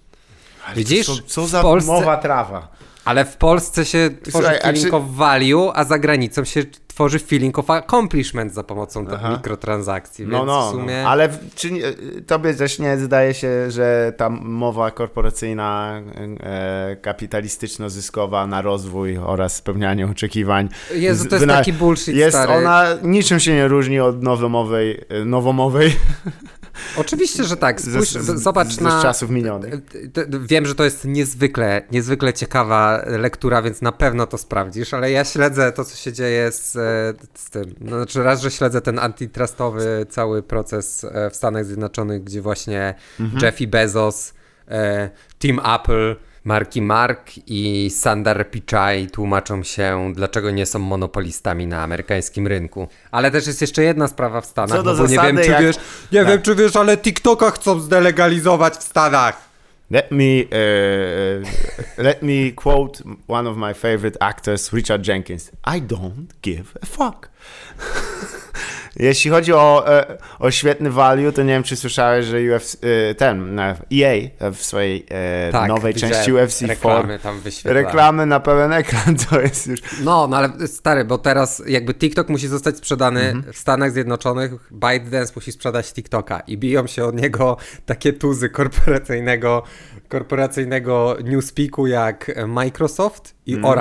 Speaker 2: Widzisz?
Speaker 1: Co, co za
Speaker 2: Polsce-
Speaker 1: mowa trawa.
Speaker 2: Ale w Polsce się tworzy
Speaker 1: Słuchaj,
Speaker 2: feeling
Speaker 1: czy-
Speaker 2: of value, a za granicą się tworzy feeling of accomplishment za pomocą ta- mikrotransakcji.
Speaker 1: No,
Speaker 2: więc
Speaker 1: no,
Speaker 2: w sumie...
Speaker 1: no. ale czy tobie też nie zdaje się, że ta mowa korporacyjna, e, kapitalistyczno-zyskowa na rozwój oraz spełnianie oczekiwań.
Speaker 2: Jezu, to jest taki bullshit,
Speaker 1: Jest
Speaker 2: stary.
Speaker 1: ona niczym się nie różni od nowomowej, nowomowej
Speaker 2: Oczywiście, że tak. Spójrz,
Speaker 1: z,
Speaker 2: zobacz
Speaker 1: z,
Speaker 2: na...
Speaker 1: z czasów minionych.
Speaker 2: Wiem, że to jest niezwykle, niezwykle ciekawa lektura, więc na pewno to sprawdzisz, ale ja śledzę to, co się dzieje z, e, z tym. No, znaczy raz, że śledzę ten antitrustowy cały proces e, w Stanach Zjednoczonych, gdzie właśnie Jeffy Bezos, e, Tim Apple, marki Mark i Sundar Pichai tłumaczą się, dlaczego nie są monopolistami na amerykańskim rynku. Ale też jest jeszcze jedna sprawa w Stanach,
Speaker 1: Co do
Speaker 2: no bo nie
Speaker 1: zasady,
Speaker 2: wiem, czy
Speaker 1: jak-
Speaker 2: wiesz, nie
Speaker 1: tak.
Speaker 2: wiem, czy wiesz, ale TikToka chcą zdelegalizować w Stanach.
Speaker 1: Let me, e, let me quote one of my favorite actors, Richard Jenkins. I don't give a fuck. Jeśli chodzi o, e, o świetny value, to nie wiem, czy słyszałeś, że UFC, e, ten, e, EA w swojej e,
Speaker 2: Tak,
Speaker 1: nowej części UFC
Speaker 2: reklamy
Speaker 1: 4
Speaker 2: tam wyświetla.
Speaker 1: reklamy na pełen ekran, to jest już...
Speaker 2: No, no ale stary, bo teraz jakby TikTok musi zostać sprzedany
Speaker 1: Mhm.
Speaker 2: w Stanach Zjednoczonych, ByteDance musi sprzedać TikToka i biją się od niego takie tuzy korporacyjnego, korporacyjnego newspeaku jak Microsoft i
Speaker 1: Mhm.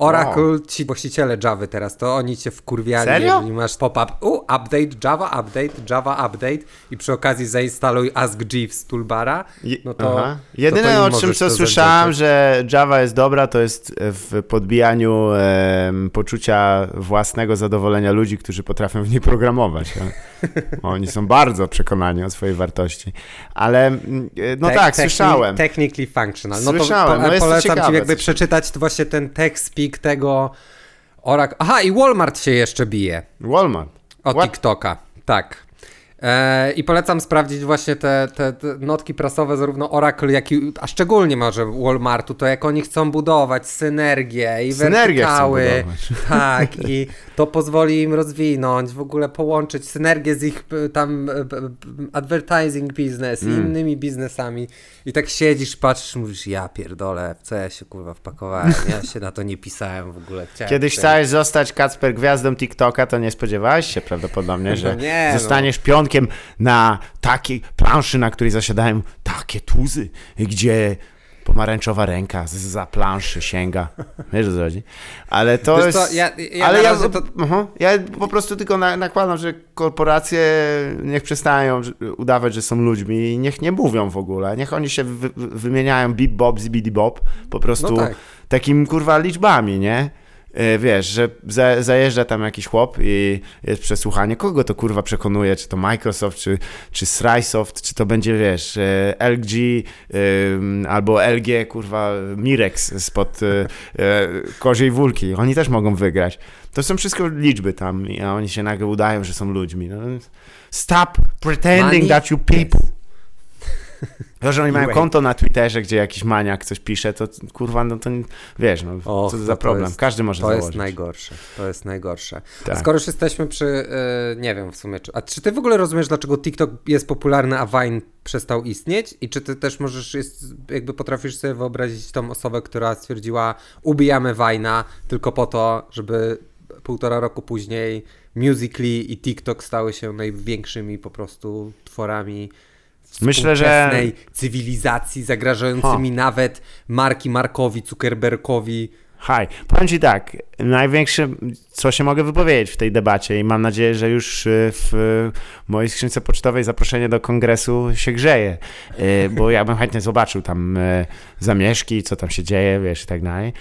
Speaker 2: Oracle. Oracle, ci właściciele Java teraz, to oni cię wkurwiali,
Speaker 1: Serio?
Speaker 2: jeżeli masz pop-up, u, update, Java update, Java update i przy okazji zainstaluj Ask Jeeves toolbara,
Speaker 1: Je-
Speaker 2: no to...
Speaker 1: Aha.
Speaker 2: to to
Speaker 1: Jedyne
Speaker 2: im
Speaker 1: o czym co
Speaker 2: to
Speaker 1: słyszałem, że Java jest dobra, to jest w podbijaniu em, poczucia własnego zadowolenia ludzi, którzy potrafią w niej programować. Oni są bardzo przekonani o swojej wartości. Ale mm, e, no
Speaker 2: Te-
Speaker 1: tak,
Speaker 2: techni-
Speaker 1: słyszałem.
Speaker 2: Technically functional. No
Speaker 1: Słyszałem,
Speaker 2: to po,
Speaker 1: no jest to
Speaker 2: polecam
Speaker 1: ciekawe,
Speaker 2: ci jakby przeczytać właśnie ten speak tego Oracle. Aha, i Walmart się jeszcze bije
Speaker 1: Walmart.
Speaker 2: o
Speaker 1: What?
Speaker 2: TikToka. Tak. E, I polecam sprawdzić właśnie te, te, te notki prasowe zarówno Oracle, jak i, a szczególnie może Walmartu, to jak oni chcą budować synergię i
Speaker 1: Synergię
Speaker 2: wertykały. Tak, i to pozwoli im rozwinąć, w ogóle połączyć synergię z ich tam advertising business i
Speaker 1: Mm.
Speaker 2: innymi biznesami. I tak siedzisz, patrzysz, mówisz, ja pierdolę, w co ja się kurwa wpakowałem, ja się na to nie pisałem w ogóle. Chciałem
Speaker 1: Kiedyś chciałeś zostać Kacper gwiazdą TikToka, to nie spodziewałeś się prawdopodobnie, że
Speaker 2: Nie, no.
Speaker 1: zostaniesz na takiej planszy, na której zasiadają takie tuzy, gdzie pomarańczowa ręka z- za planszy sięga. Wiesz o co chodzi? Ale to
Speaker 2: Wiesz
Speaker 1: jest...
Speaker 2: co, ja- ja
Speaker 1: ale ja,
Speaker 2: to-
Speaker 1: aha, ja po prostu tylko na, nakładam, że korporacje niech przestają udawać, że są ludźmi i niech nie mówią w ogóle. Niech oni się wy, wy- wymieniają bip bob, zibidi bob po prostu
Speaker 2: No tak.
Speaker 1: takim kurwa liczbami, nie? E, wiesz, że za, zajeżdża tam jakiś chłop i jest przesłuchanie. Kogo to kurwa przekonuje? Czy to Microsoft, czy, czy Srysoft, czy to będzie, wiesz, e, LG albo LG, kurwa, Mirex spod e, koziej wólki. Oni też mogą wygrać. To są wszystko liczby tam, a oni się nagle udają, że są ludźmi. No, stop pretending
Speaker 2: Money?
Speaker 1: that you people. To, że oni mają konto na Twitterze, gdzie jakiś maniak coś pisze, to kurwa, no to wiesz, no
Speaker 2: Och,
Speaker 1: co to
Speaker 2: no
Speaker 1: za
Speaker 2: to
Speaker 1: problem.
Speaker 2: jest-
Speaker 1: Każdy może
Speaker 2: To
Speaker 1: założyć.
Speaker 2: jest najgorsze. To jest najgorsze.
Speaker 1: Tak.
Speaker 2: Skoro już jesteśmy przy, e, nie wiem w sumie, czy, a czy ty w ogóle rozumiesz, dlaczego TikTok jest popularny, a Vine przestał istnieć? I czy ty też możesz, jest, jakby potrafisz sobie wyobrazić tą osobę, która stwierdziła, ubijamy Vine'a tylko po to, żeby półtora roku później Musical.ly i TikTok stały się największymi po prostu tworami
Speaker 1: Myślę, że-
Speaker 2: cywilizacji, zagrażającymi nawet Marki Markowi, Zuckerbergowi.
Speaker 1: Haj, powiem Ci tak, największe, co się mogę wypowiedzieć w tej debacie i mam nadzieję, że już y, w mojej skrzynce pocztowej zaproszenie do kongresu się grzeje, y, bo ja bym chętnie zobaczył tam y, zamieszki, co tam się dzieje, wiesz, i tak dalej.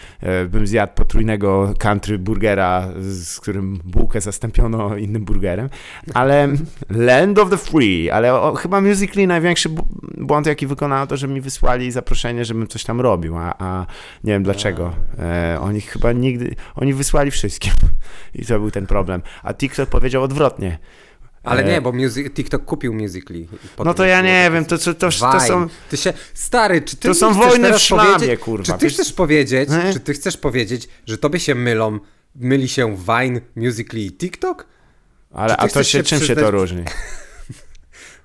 Speaker 1: Y, Bym zjadł potrójnego country burgera, z którym bułkę zastąpiono innym burgerem, ale land of the free, ale o, chyba Musical.ly największy błąd, jaki wykonano, to, że mi wysłali zaproszenie, żebym coś tam robił, a, a nie wiem dlaczego. E, oni chyba nigdy, oni wysłali wszystkim i to był ten problem. A TikTok powiedział odwrotnie.
Speaker 2: Ale
Speaker 1: E,
Speaker 2: nie, bo music, TikTok kupił Musical.ly.
Speaker 1: No to ja nie wiem, to, to, to, to są...
Speaker 2: Ty się, stary, czy ty
Speaker 1: To są
Speaker 2: chcesz
Speaker 1: wojny w szlamie,
Speaker 2: powiedzieć-
Speaker 1: kurwa,
Speaker 2: Czy ty
Speaker 1: wiesz-
Speaker 2: chcesz powiedzieć,
Speaker 1: Nie?
Speaker 2: czy ty chcesz powiedzieć, że tobie się mylą, myli się Vine, Musical.ly i TikTok?
Speaker 1: Ale a to się,
Speaker 2: się
Speaker 1: czym się
Speaker 2: przyznać-
Speaker 1: to różni?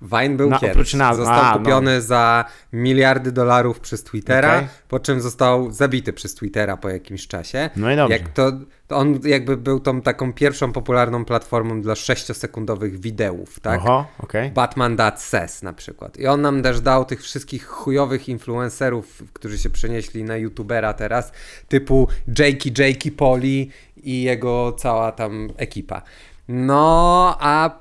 Speaker 2: Vine był
Speaker 1: No, nazwy.
Speaker 2: Został
Speaker 1: A, no.
Speaker 2: kupiony za miliardy dolarów przez Twittera,
Speaker 1: Okej.
Speaker 2: po czym został zabity przez Twittera po jakimś czasie.
Speaker 1: No i dobrze.
Speaker 2: Jak to, to on jakby był tą taką pierwszą popularną platformą dla 6-sekundowych wideów, tak?
Speaker 1: Oho, okej.
Speaker 2: Batman That Says na przykład. I on nam też dał tych wszystkich chujowych influencerów, którzy się przenieśli na youtubera teraz, typu Jakey Jakey Poli i jego cała tam ekipa. No, a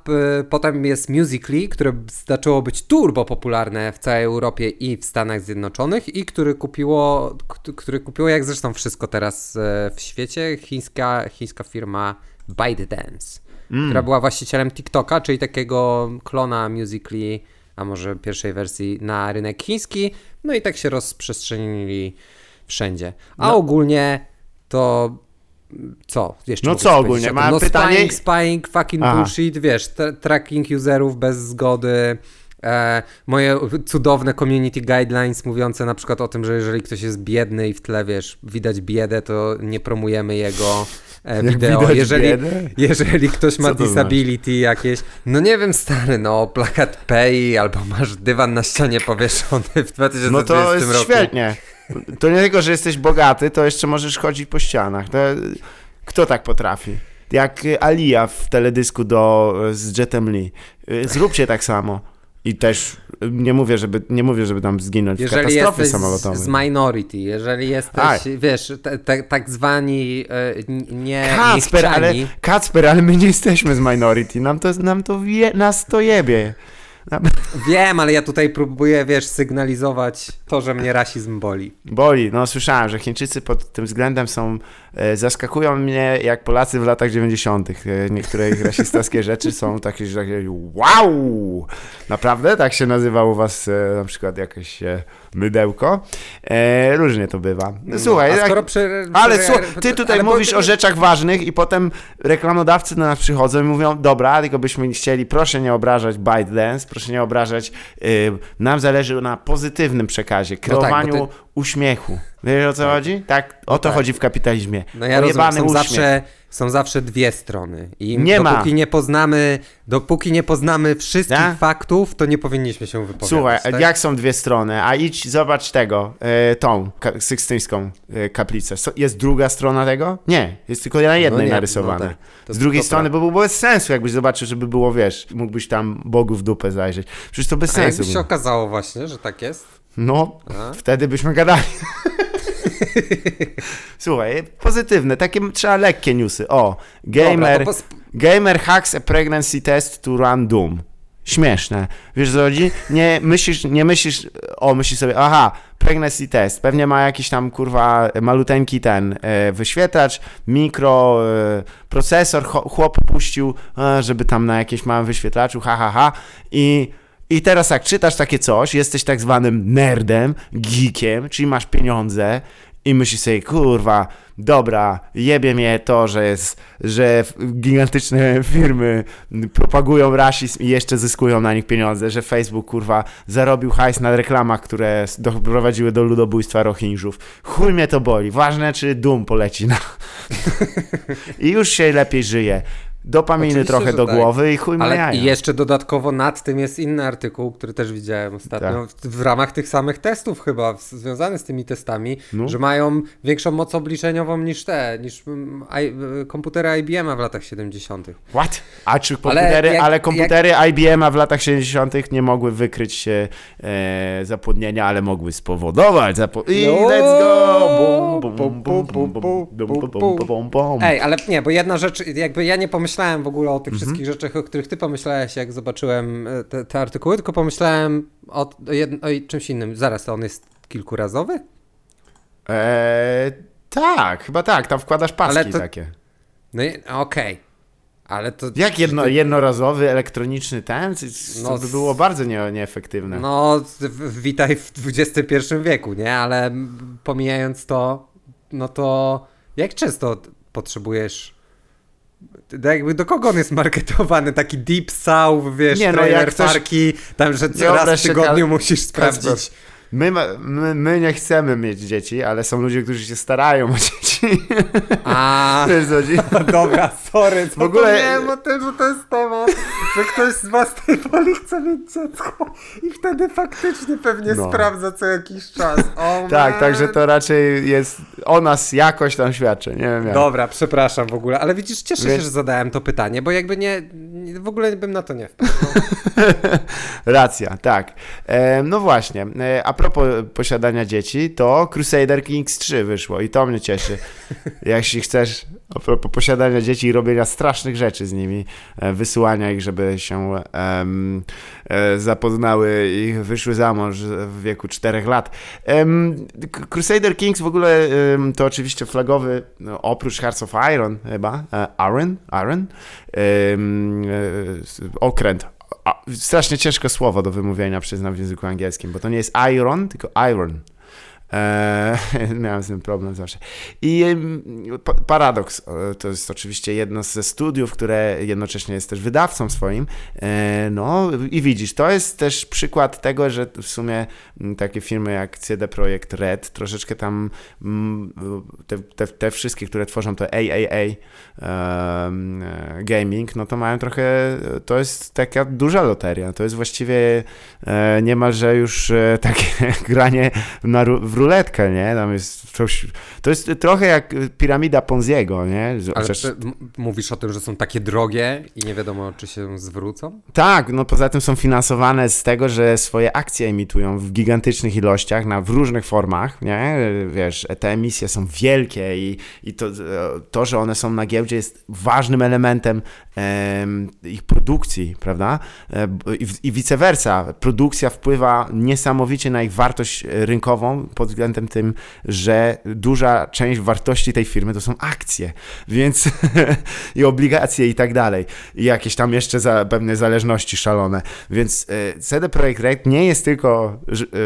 Speaker 2: potem jest Musical.ly, które zaczęło być turbo popularne w całej Europie i w Stanach Zjednoczonych i który kupiło, który kupiło jak zresztą wszystko teraz e, w świecie, chińska, chińska firma ByteDance która była właścicielem TikToka, czyli takiego klona Musical.ly, a może pierwszej wersji na rynek chiński, no i tak się rozprzestrzenili wszędzie. A
Speaker 1: No.
Speaker 2: ogólnie to co? Jeszcze
Speaker 1: No co ogólnie? Mam
Speaker 2: no
Speaker 1: pytanie-
Speaker 2: Spying, spying, fucking
Speaker 1: Aha.
Speaker 2: bullshit, wiesz, tra- tracking userów bez zgody, e, moje cudowne community guidelines mówiące na przykład o tym, że jeżeli ktoś jest biedny i w tle, wiesz, widać biedę, to nie promujemy jego e, wideo. Jeżeli,
Speaker 1: biedę?
Speaker 2: jeżeli ktoś ma
Speaker 1: to
Speaker 2: disability jakieś, no nie wiem stary, no plakat Pay albo masz dywan na ścianie powieszony w 2020
Speaker 1: No to jest
Speaker 2: roku.
Speaker 1: świetnie. To nie tylko, że jesteś bogaty, to jeszcze możesz chodzić po ścianach. To, kto tak potrafi? Jak Alia w teledysku do, z Jetem Lee. Y, Zróbcie tak samo. I też y, nie mówię, żeby, nie mówię, żeby tam zginąć w
Speaker 2: Jeżeli
Speaker 1: katastrofie
Speaker 2: jesteś z,
Speaker 1: samolotowej.
Speaker 2: z minority, jeżeli jesteś, wiesz, te, te, tak zwani n- nie
Speaker 1: Kacper, ale, Kacper, ale my nie jesteśmy z minority. Nam to, nam to wie, nas to jebie.
Speaker 2: Wiem, ale ja tutaj próbuję, wiesz, sygnalizować to, że mnie rasizm boli.
Speaker 1: Boli. No słyszałem, że Chińczycy pod tym względem są, e, zaskakują mnie jak Polacy w latach 90. E, niektóre ich rasistowskie rzeczy są takie, że takie wow! Naprawdę? Tak się nazywa u was e, na przykład jakieś e, mydełko? E, różnie to bywa. Słuchaj,
Speaker 2: No,
Speaker 1: jak-
Speaker 2: skoro przy,
Speaker 1: ale
Speaker 2: przy-
Speaker 1: słuchaj, ty tutaj
Speaker 2: ale
Speaker 1: mówisz
Speaker 2: bo-
Speaker 1: o rzeczach ważnych i potem reklamodawcy do nas przychodzą i mówią, dobra, tylko byśmy chcieli, proszę nie obrażać ByteDance, proszę nie obrażać, y, nam zależy na pozytywnym przekazie,
Speaker 2: No tak,
Speaker 1: kreowaniu
Speaker 2: ty-
Speaker 1: uśmiechu. Wiesz o co chodzi? Tak, o to
Speaker 2: tak.
Speaker 1: chodzi w kapitalizmie.
Speaker 2: No ja rozumiem,
Speaker 1: Pojebany uśmiech.
Speaker 2: zawsze, są zawsze dwie strony. I
Speaker 1: Nie ma.
Speaker 2: dopóki nie poznamy, dopóki nie poznamy wszystkich
Speaker 1: Tak?
Speaker 2: faktów, to nie powinniśmy się wypowiadać.
Speaker 1: Słuchaj,
Speaker 2: tak?
Speaker 1: jak są dwie strony, a idź zobacz tego, e, tą ka- sykstyńską e, kaplicę. So, jest druga strona tego? Nie, jest tylko na jednej
Speaker 2: nie,
Speaker 1: narysowane.
Speaker 2: no tak. To-
Speaker 1: Z drugiej
Speaker 2: to
Speaker 1: strony, bo byłoby bez sensu, jakbyś zobaczył, żeby było, wiesz, mógłbyś tam Bogu w dupę zajrzeć. Przecież to bez
Speaker 2: A
Speaker 1: sensu.
Speaker 2: jakby się okazało właśnie, że tak jest?
Speaker 1: No,
Speaker 2: A?
Speaker 1: wtedy byśmy gadali. Słuchaj, pozytywne, takie trzeba lekkie newsy. O, gamer,
Speaker 2: Dobra, pos-
Speaker 1: gamer hacks a pregnancy test to run Doom. Śmieszne. Wiesz co chodzi? Nie myślisz, nie myślisz, o myślisz sobie, aha, pregnancy test. Pewnie ma jakiś tam, kurwa, maluteńki ten e, wyświetlacz, mikro, e, procesor, chłop puścił, e, żeby tam na jakieś małym wyświetlaczu, ha, ha, ha. I, I teraz jak czytasz takie coś, jesteś tak zwanym nerdem, geekiem, czyli masz pieniądze i myślisz sobie, kurwa, dobra, jebie mnie to, że jest, że gigantyczne firmy propagują rasizm i jeszcze zyskują na nich pieniądze, że Facebook, kurwa, zarobił hajs na reklamach, które doprowadziły do ludobójstwa Rohingjów. Chuj mnie to boli. Ważne, czy dum poleci na... I już się lepiej żyje. Dopaminy
Speaker 2: Oczywiście,
Speaker 1: trochę do
Speaker 2: tak.
Speaker 1: głowy i chuj
Speaker 2: Ale
Speaker 1: jaja.
Speaker 2: jeszcze dodatkowo nad tym jest inny artykuł, który też widziałem ostatnio, tak. w, ramach tych samych testów chyba, związany z tymi testami,
Speaker 1: no.
Speaker 2: że mają większą moc obliczeniową niż te, niż i, komputery IBM w latach 70.
Speaker 1: What? A czy komputery, ale,
Speaker 2: jak, ale
Speaker 1: komputery jak... IBM w latach 70. nie mogły wykryć się e, zapłodnienia, ale mogły spowodować zapo- I
Speaker 2: no.
Speaker 1: let's go! Bum, bum, bum,
Speaker 2: Ej, ale nie, bo jedna rzecz, jakby ja nie pomyślałem w ogóle o
Speaker 1: Mhm.
Speaker 2: tych wszystkich rzeczach, o których ty pomyślałeś, jak zobaczyłem e, te, te artykuły, tylko pomyślałem o, o, o czymś innym. Zaraz, to on jest kilkurazowy?
Speaker 1: E, tak, chyba tak, tam wkładasz paski
Speaker 2: to-
Speaker 1: takie.
Speaker 2: No i- okej. Ale to...
Speaker 1: Jak jedno, jednorazowy, elektroniczny ten? To
Speaker 2: No,
Speaker 1: by było bardzo nie, nieefektywne.
Speaker 2: No, witaj w XXI wieku, nie? Ale pomijając to, no to jak często potrzebujesz... Jakby do kogo on jest marketowany? Taki deep south, wiesz,
Speaker 1: Nie, no,
Speaker 2: trailer
Speaker 1: ktoś-
Speaker 2: parki, tam, że co
Speaker 1: Wyobraź
Speaker 2: raz w tygodniu musisz sprawdzić.
Speaker 1: My, my, my nie chcemy mieć dzieci, ale są ludzie, którzy się starają o dzieci.
Speaker 2: A,
Speaker 1: Wiesz,
Speaker 2: dobra, sorry,
Speaker 1: W ogóle-
Speaker 2: zapomniałem o tym, że to jest temat, że ktoś z własnej woli chce mieć dziecko i wtedy faktycznie pewnie
Speaker 1: No.
Speaker 2: sprawdza co jakiś czas. O,
Speaker 1: Tak, także to raczej jest o nas jakoś tam świadczy, nie wiem jak.
Speaker 2: Dobra, przepraszam w ogóle, ale widzisz, cieszę się, że zadałem to pytanie, bo jakby nie w ogóle bym na to nie wpadł.
Speaker 1: Racja, tak. E, no właśnie, e, a propos posiadania dzieci, to Crusader Kings 3 wyszło i to mnie cieszy. Jeśli chcesz, a propos posiadania dzieci i robienia strasznych rzeczy z nimi, e, wysyłania ich, żeby się e, zapoznały i wyszły za mąż w wieku 4 lat. Crusader Kings w ogóle to oczywiście flagowy, no, oprócz Hearts of Iron chyba, Iron, Iron, e, okręt a, strasznie ciężkie słowo do wymówienia, przyznam, w języku angielskim, bo to nie jest iron, tylko iron. Eee, miałem z tym problem zawsze. I pa- Paradox e, to jest oczywiście jedno ze studiów, które jednocześnie jest też wydawcą swoim. E, no i widzisz, to jest też przykład tego, że w sumie takie firmy jak CD Projekt Red troszeczkę tam te, te, te wszystkie, które tworzą to AAA em, e, Gaming, no to mają trochę, to jest taka duża loteria. To jest właściwie e, niemalże już e, takie granie na, w ruletkę, nie? Tam jest coś, to jest trochę jak piramida Ponziego, nie?
Speaker 2: Ale
Speaker 1: Chociaż-
Speaker 2: m- mówisz o tym, że są takie drogie i nie wiadomo, czy się zwrócą?
Speaker 1: Tak, no poza tym są finansowane z tego, że swoje akcje emitują w gigantycznych ilościach, na, w różnych formach, nie? Wiesz, te emisje są wielkie i, i to, to, że one są na giełdzie jest ważnym elementem em, ich produkcji, prawda? E, I, I vice versa. Produkcja wpływa niesamowicie na ich wartość e, rynkową pod względem tym, że duża część wartości tej firmy to są akcje, więc i obligacje i tak dalej. I jakieś tam jeszcze za, pewne zależności szalone. Więc e, CD Projekt Red nie jest tylko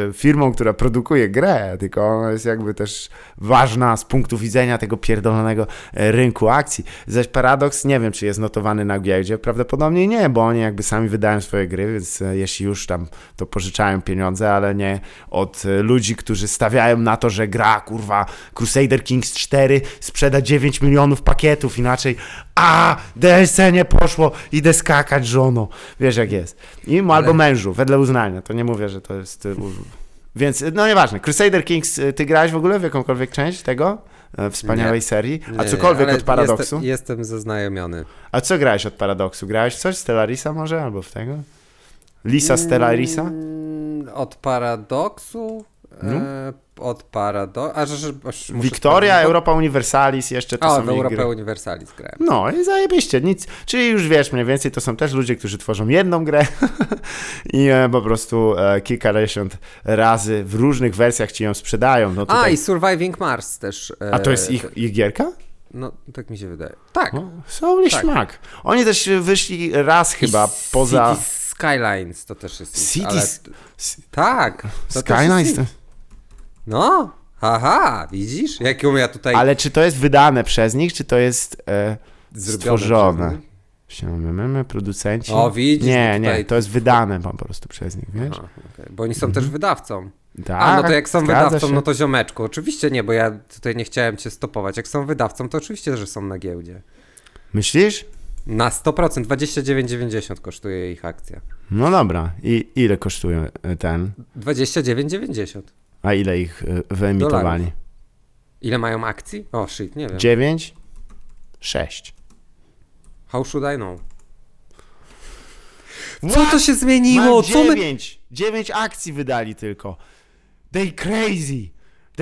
Speaker 1: e, firmą, która produkuje grę, tylko ona jest jakby też ważna z punktu widzenia tego pierdolonego e, rynku akcji. Zaś Paradox nie wiem, czy jest notowany na giełdzie, prawdopodobnie nie, bo oni jakby sami wydają swoje gry, więc jeśli już tam to pożyczają pieniądze, ale nie od ludzi, którzy stawiają na to, że gra, kurwa, Crusader Kings 4 sprzeda 9 milionów pakietów, inaczej a, DLC nie poszło, idę skakać żono. Wiesz jak jest. I albo mężu, wedle uznania. To nie mówię, że to jest... e, u- Więc, no nieważne. Crusader Kings, e, ty grałeś w ogóle w jakąkolwiek część tego? E, Wspaniałej
Speaker 2: Nie.
Speaker 1: serii? A
Speaker 2: Nie,
Speaker 1: cokolwiek
Speaker 2: ale
Speaker 1: od Paradoksu?
Speaker 2: Jestem, jestem zaznajomiony.
Speaker 1: A co grałeś od Paradoksu? Grałeś coś? Stellarisa może? Albo w tego? Lisa Stellarisa?
Speaker 2: Mm, Od Paradoksu? E, od Parado... A, aż sprawdzić, bo-
Speaker 1: Europa Universalis, jeszcze to
Speaker 2: O,
Speaker 1: są gry.
Speaker 2: Universalis grałem.
Speaker 1: No i zajebiście, nic. Czyli już wiesz, mniej więcej to są też ludzie, którzy tworzą jedną grę i e, po prostu e, kilkadziesiąt razy w różnych wersjach ci ją sprzedają. No
Speaker 2: A,
Speaker 1: tutaj...
Speaker 2: i Surviving Mars też. e,
Speaker 1: A to jest ich, ich gierka?
Speaker 2: No, tak mi się wydaje. Tak.
Speaker 1: O, Holy
Speaker 2: Tak.
Speaker 1: śmak. Oni też wyszli raz chyba
Speaker 2: I
Speaker 1: poza...
Speaker 2: Cities Skylines to też jest.
Speaker 1: Cities-
Speaker 2: Ale... Tak.
Speaker 1: Skylines?
Speaker 2: jest. No. Haha, widzisz? Jaką ja tutaj
Speaker 1: Ale czy to jest wydane przez nich, czy to jest e, stworzone? Siememy, producenci?
Speaker 2: O, widzisz,
Speaker 1: Nie,
Speaker 2: no tutaj-
Speaker 1: nie, to jest wydane po prostu przez nich, wiesz?
Speaker 2: A, okej, Bo oni są też wydawcą.
Speaker 1: Tak,
Speaker 2: A, no to jak są wydawcą,
Speaker 1: się.
Speaker 2: no to ziomeczku. Oczywiście nie, bo ja tutaj nie chciałem cię stopować. Jak są wydawcą, to oczywiście, że są na giełdzie.
Speaker 1: Myślisz?
Speaker 2: Na 100%, 29,90 kosztuje ich akcja.
Speaker 1: No dobra. I ile kosztuje e, ten?
Speaker 2: 29,90.
Speaker 1: A ile ich e, wyemitowali?
Speaker 2: Ile mają akcji? O, shit, nie wiem.
Speaker 1: 9? 6.
Speaker 2: How should I know? Co to się zmieniło? Co my...
Speaker 1: 9! 9 akcji wydali tylko. They crazy.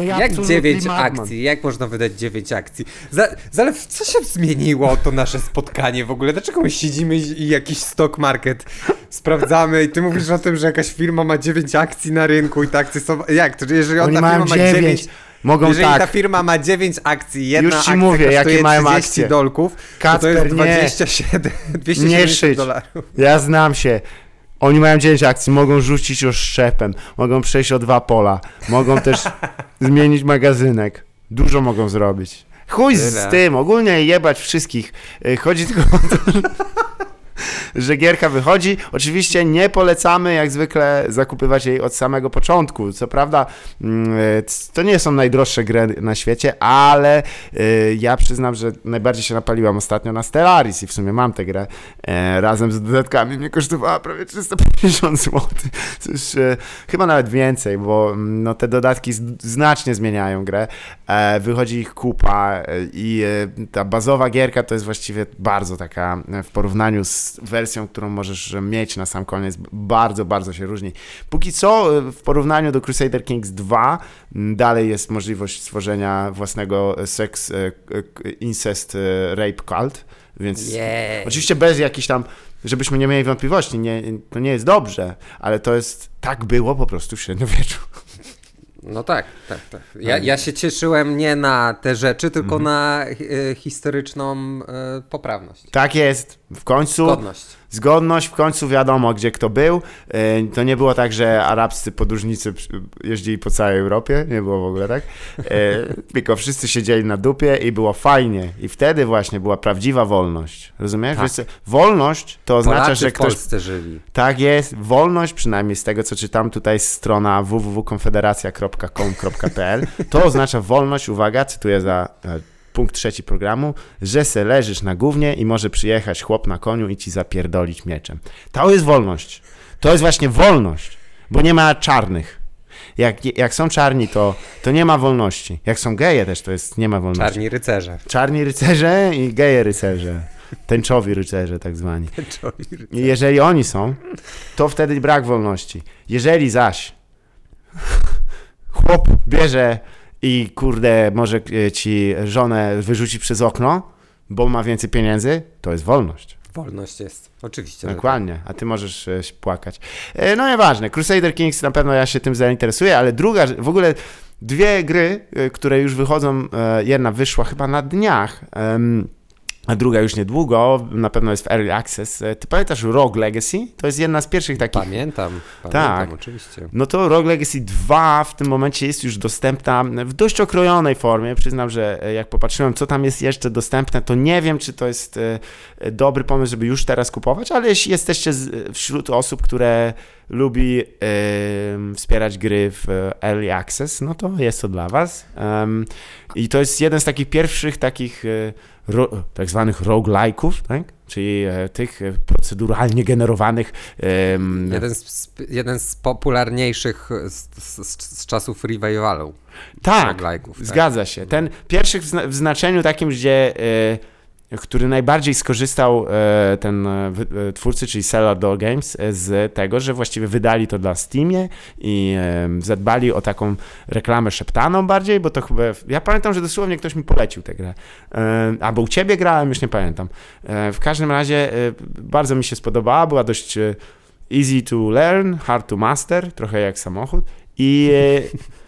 Speaker 2: Jak
Speaker 1: absolutely
Speaker 2: 9
Speaker 1: madman.
Speaker 2: akcji? Jak można wydać 9 akcji? Za, Zalew, co się zmieniło to nasze spotkanie w ogóle? Dlaczego my siedzimy i jakiś stock market sprawdzamy i ty mówisz o tym, że jakaś firma ma 9 akcji na rynku i te akcje są... Jak? To jeżeli
Speaker 1: Oni
Speaker 2: ta firma ma
Speaker 1: 9.
Speaker 2: 9...
Speaker 1: Mogą
Speaker 2: Jeżeli
Speaker 1: tak.
Speaker 2: ta firma ma 9 akcji, jedna
Speaker 1: Już ci
Speaker 2: akcja
Speaker 1: mówię, jakie
Speaker 2: kosztuje
Speaker 1: mają
Speaker 2: 30
Speaker 1: akcje.
Speaker 2: dolków, to, to jest
Speaker 1: nie.
Speaker 2: 27,
Speaker 1: Nie
Speaker 2: 270
Speaker 1: szyć.
Speaker 2: dolarów.
Speaker 1: Ja znam się. Oni mają 9 akcji, mogą rzucić oszczepem, mogą przejść o dwa pola, mogą też zmienić magazynek. Dużo mogą zrobić. Chuj z
Speaker 2: Tyle.
Speaker 1: tym, ogólnie jebać wszystkich. Y, Chodzi tylko o to, że gierka wychodzi. Oczywiście nie polecamy jak zwykle zakupywać jej od samego początku. Co prawda mm, y, to nie są najdroższe gry na świecie, ale y, ja przyznam, że najbardziej się napaliłam ostatnio na Stellaris i w sumie mam tę grę. E, razem z dodatkami mnie kosztowała prawie 350 zł. Cóż, e, chyba nawet więcej, bo mm, no, te dodatki znacznie zmieniają grę. E, wychodzi ich kupa e, i e, ta bazowa gierka to jest właściwie bardzo taka e, w porównaniu z wersją, którą możesz mieć na sam koniec, bardzo, bardzo się różni. Póki co e, w porównaniu do Crusader Kings 2 m, dalej jest możliwość stworzenia własnego e, sex, e, incest, e, rape cult, więc
Speaker 2: Jej.
Speaker 1: Oczywiście bez jakichś tam, żebyśmy nie mieli wątpliwości, nie, to nie jest dobrze, ale to jest, tak było po prostu w średniowieczu.
Speaker 2: No tak, tak, tak. Ja, ja się cieszyłem nie na te rzeczy, tylko na e, historyczną e, poprawność.
Speaker 1: Tak jest, w końcu
Speaker 2: Zgodność.
Speaker 1: Zgodność, w końcu wiadomo, gdzie kto był. E, To nie było tak, że arabscy podróżnicy jeździli po całej Europie, nie było w ogóle tak, E, tylko wszyscy siedzieli na dupie i było fajnie. I wtedy właśnie była prawdziwa wolność. Rozumiesz?
Speaker 2: Tak.
Speaker 1: Wolność to oznacza,
Speaker 2: Polacy
Speaker 1: że
Speaker 2: w
Speaker 1: ktoś
Speaker 2: Polsce żyli.
Speaker 1: Tak jest, wolność, przynajmniej z tego co czytam, tutaj strona www.konfederacja.com.pl, to oznacza wolność, uwaga, cytuję za punkt trzeci programu, że se leżysz na gównie i może przyjechać chłop na koniu i ci zapierdolić mieczem. To jest wolność. To jest właśnie wolność, bo nie ma czarnych. Jak, jak są czarni, to, to nie ma wolności. Jak są geje też, to jest nie ma wolności.
Speaker 2: Czarni rycerze.
Speaker 1: Czarni rycerze i geje rycerze. Tęczowi rycerze tak zwani. I jeżeli oni są, to wtedy brak wolności. Jeżeli zaś chłop bierze i kurde może e, ci żonę wyrzuci przez okno, bo ma więcej pieniędzy, to jest wolność.
Speaker 2: Wolność jest. Oczywiście. że
Speaker 1: Dokładnie, a ty możesz e, się płakać. E, No nieważne, Crusader Kings na pewno ja się tym zainteresuję, ale druga, w ogóle dwie gry, które już wychodzą, jedna wyszła chyba na dniach, a druga już niedługo, na pewno jest w Early Access. E, Ty pamiętasz Rogue Legacy? To jest jedna z pierwszych takich...
Speaker 2: Pamiętam, pamiętam,
Speaker 1: Tak.
Speaker 2: oczywiście.
Speaker 1: No to Rogue Legacy 2 w tym momencie jest już dostępna w dość okrojonej formie. Przyznam, że e, jak popatrzyłem, co tam jest jeszcze dostępne, to nie wiem, czy to jest e, dobry pomysł, żeby już teraz kupować, ale jeśli jesteście wśród osób, które lubi e, wspierać gry w Early Access, no to jest to dla was. Em, I to jest jeden z takich pierwszych takich e, ro, tak zwanych roguelike'ów, tak? Czyli e, tych e, proceduralnie generowanych
Speaker 2: Jeden z, jeden z popularniejszych z, z, z czasów revivalu.
Speaker 1: Tak,
Speaker 2: tak.
Speaker 1: zgadza się. Ten pierwszy w znaczeniu takim, gdzie e, który najbardziej skorzystał e, ten e, e, twórcy, czyli Cellar Games, z tego, że właściwie wydali to dla Steamie i zadbali o taką reklamę szeptaną bardziej, bo to chyba, ja pamiętam, że dosłownie ktoś mi polecił tę grę. Albo u ciebie grałem, już nie pamiętam. W każdym razie bardzo mi się spodobała, była dość easy to learn, hard to master, trochę jak samochód i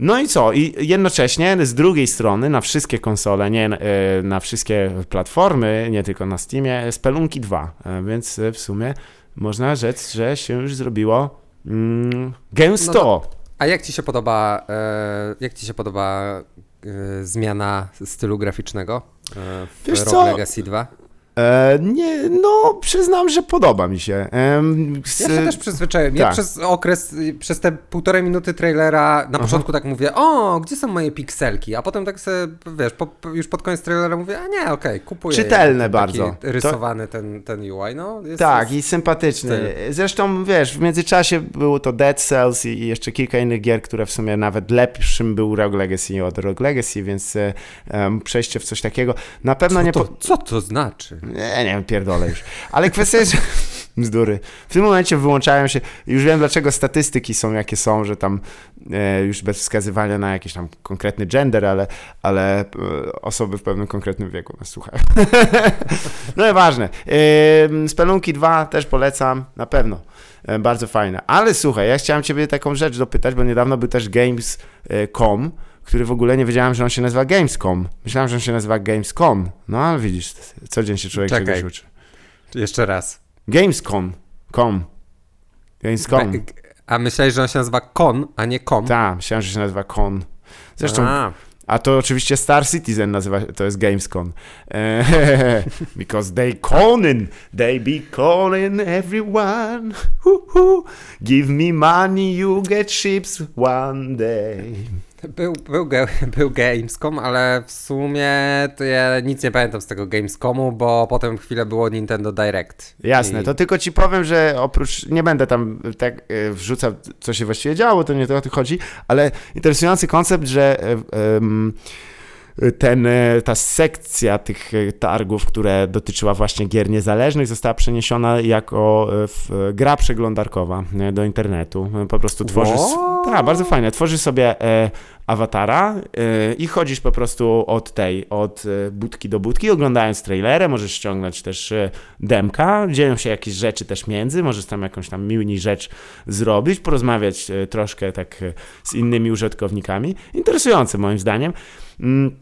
Speaker 1: no i co? I jednocześnie z drugiej strony na wszystkie konsole, nie e, na wszystkie platformy, nie tylko na Steamie, Spelunki 2, E, więc e, w sumie można rzec, że się już zrobiło mm, gęsto.
Speaker 2: A jak ci się podoba, e, jak ci się podoba e, zmiana stylu graficznego e, w
Speaker 1: Wiesz
Speaker 2: Rogue
Speaker 1: co?
Speaker 2: Legacy 2?
Speaker 1: E, nie, no przyznam, że podoba mi się. S-
Speaker 2: Ja się też przyzwyczaiłem. Ja
Speaker 1: tak.
Speaker 2: przez okres, przez te półtorej minuty trailera na początku tak mówię, o, gdzie są moje pikselki? A potem tak sobie, wiesz, po, już pod koniec trailera mówię, a nie, okej, kupuję.
Speaker 1: Czytelne
Speaker 2: Taki
Speaker 1: bardzo. To-
Speaker 2: Rysowany ten, ten UI, no. Jest,
Speaker 1: Tak,
Speaker 2: jest,
Speaker 1: i sympatyczny. Zresztą, wiesz, w międzyczasie było to Dead Cells i jeszcze kilka innych gier, które w sumie nawet lepszym był Rogue Legacy od Rogue Legacy, więc em, przejście w coś takiego na pewno nie...
Speaker 2: to,
Speaker 1: Po...
Speaker 2: co to znaczy?
Speaker 1: Nie, nie, pierdolę już. Ale kwestia jest, że... Bzdury. W tym momencie wyłączają się... Już wiem, dlaczego statystyki są jakie są, że tam e, już bez wskazywania na jakiś tam konkretny gender, ale, ale e, osoby w pewnym konkretnym wieku nas słuchają. no nieważne. E, Spelunki 2 też polecam, na pewno. E, bardzo fajne. Ale słuchaj, ja chciałem ciebie taką rzecz dopytać, bo niedawno był też Games.com, który w ogóle nie wiedziałem, że on się nazywa Gamescom. Myślałem, że on się nazywa Gamescom. No ale widzisz, co dzień się człowiek
Speaker 2: Czekaj.
Speaker 1: czegoś uczy.
Speaker 2: Jeszcze raz.
Speaker 1: Gamescom. Com. Gamescom.
Speaker 2: A myślałeś, że on się nazywa Con, a nie Com?
Speaker 1: Tak, myślałem, że się nazywa Con. Zresztą, a.
Speaker 2: A,
Speaker 1: to oczywiście Star Citizen nazywa to jest Gamescom. E, because they conin, they be conin everyone. Give me money, you get ships one day.
Speaker 2: Był, był, był Gamescom, ale w sumie to ja nic nie pamiętam z tego Gamescomu, bo potem chwilę było Nintendo Direct.
Speaker 1: Jasne,
Speaker 2: I-
Speaker 1: to tylko ci powiem, że oprócz, nie będę tam tak e, wrzucał, co się właściwie działo, to nie to o to chodzi, ale interesujący koncept, że e, ten, e, ta sekcja tych e, targów, które dotyczyła właśnie gier niezależnych, została przeniesiona jako e, gra przeglądarkowa do internetu. E, Po prostu tworzysz. Tak, bardzo fajne. Tworzysz sobie e, awatara e, i chodzisz po prostu od tej, od e, budki do budki, oglądając trailery, możesz ściągnąć też e, demka, dzieją się jakieś rzeczy też między, możesz tam jakąś tam mini rzecz zrobić, porozmawiać e, troszkę tak e, z innymi użytkownikami. Interesujące moim zdaniem. Mm,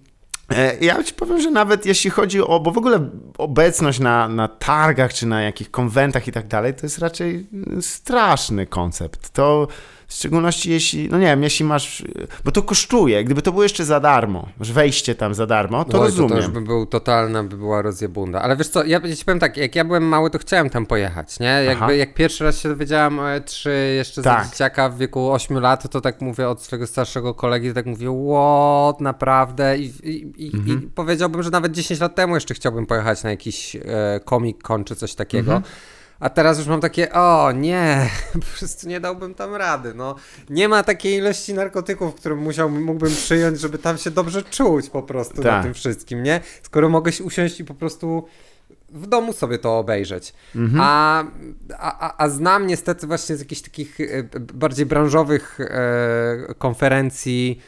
Speaker 1: Ja ci powiem, że nawet jeśli chodzi o, bo w ogóle obecność na, na targach czy na jakichś konwentach i tak dalej, to jest raczej mm, straszny koncept. To w szczególności jeśli, no nie wiem, jeśli masz, bo to kosztuje, gdyby to było jeszcze za darmo, że wejście tam za darmo, to
Speaker 2: Oj,
Speaker 1: rozumiem.
Speaker 2: To, to już by był totalna, by była rozjebunda. Ale wiesz co, ja ci powiem tak, jak ja byłem mały, to chciałem tam pojechać, nie?
Speaker 1: Aha.
Speaker 2: Jakby, jak pierwszy raz się dowiedziałem o E3 jeszcze
Speaker 1: Tak.
Speaker 2: za dzieciaka w wieku 8 lat, to tak mówię od swojego starszego kolegi, to tak mówię, what, naprawdę? I, i, i,
Speaker 1: Mhm.
Speaker 2: i powiedziałbym, że nawet 10 lat temu jeszcze chciałbym pojechać na jakiś e, Comic Con czy coś takiego.
Speaker 1: Mhm.
Speaker 2: A teraz już mam takie, o nie, po prostu nie dałbym tam rady, no. Nie ma takiej ilości narkotyków, którym musiał, mógłbym przyjąć, żeby tam się dobrze czuć po prostu na
Speaker 1: Tak.
Speaker 2: tym wszystkim, nie? Skoro mogę się usiąść i po prostu w domu sobie to obejrzeć.
Speaker 1: Mhm.
Speaker 2: A, a, a- znam niestety właśnie z jakichś takich e, bardziej branżowych e, konferencji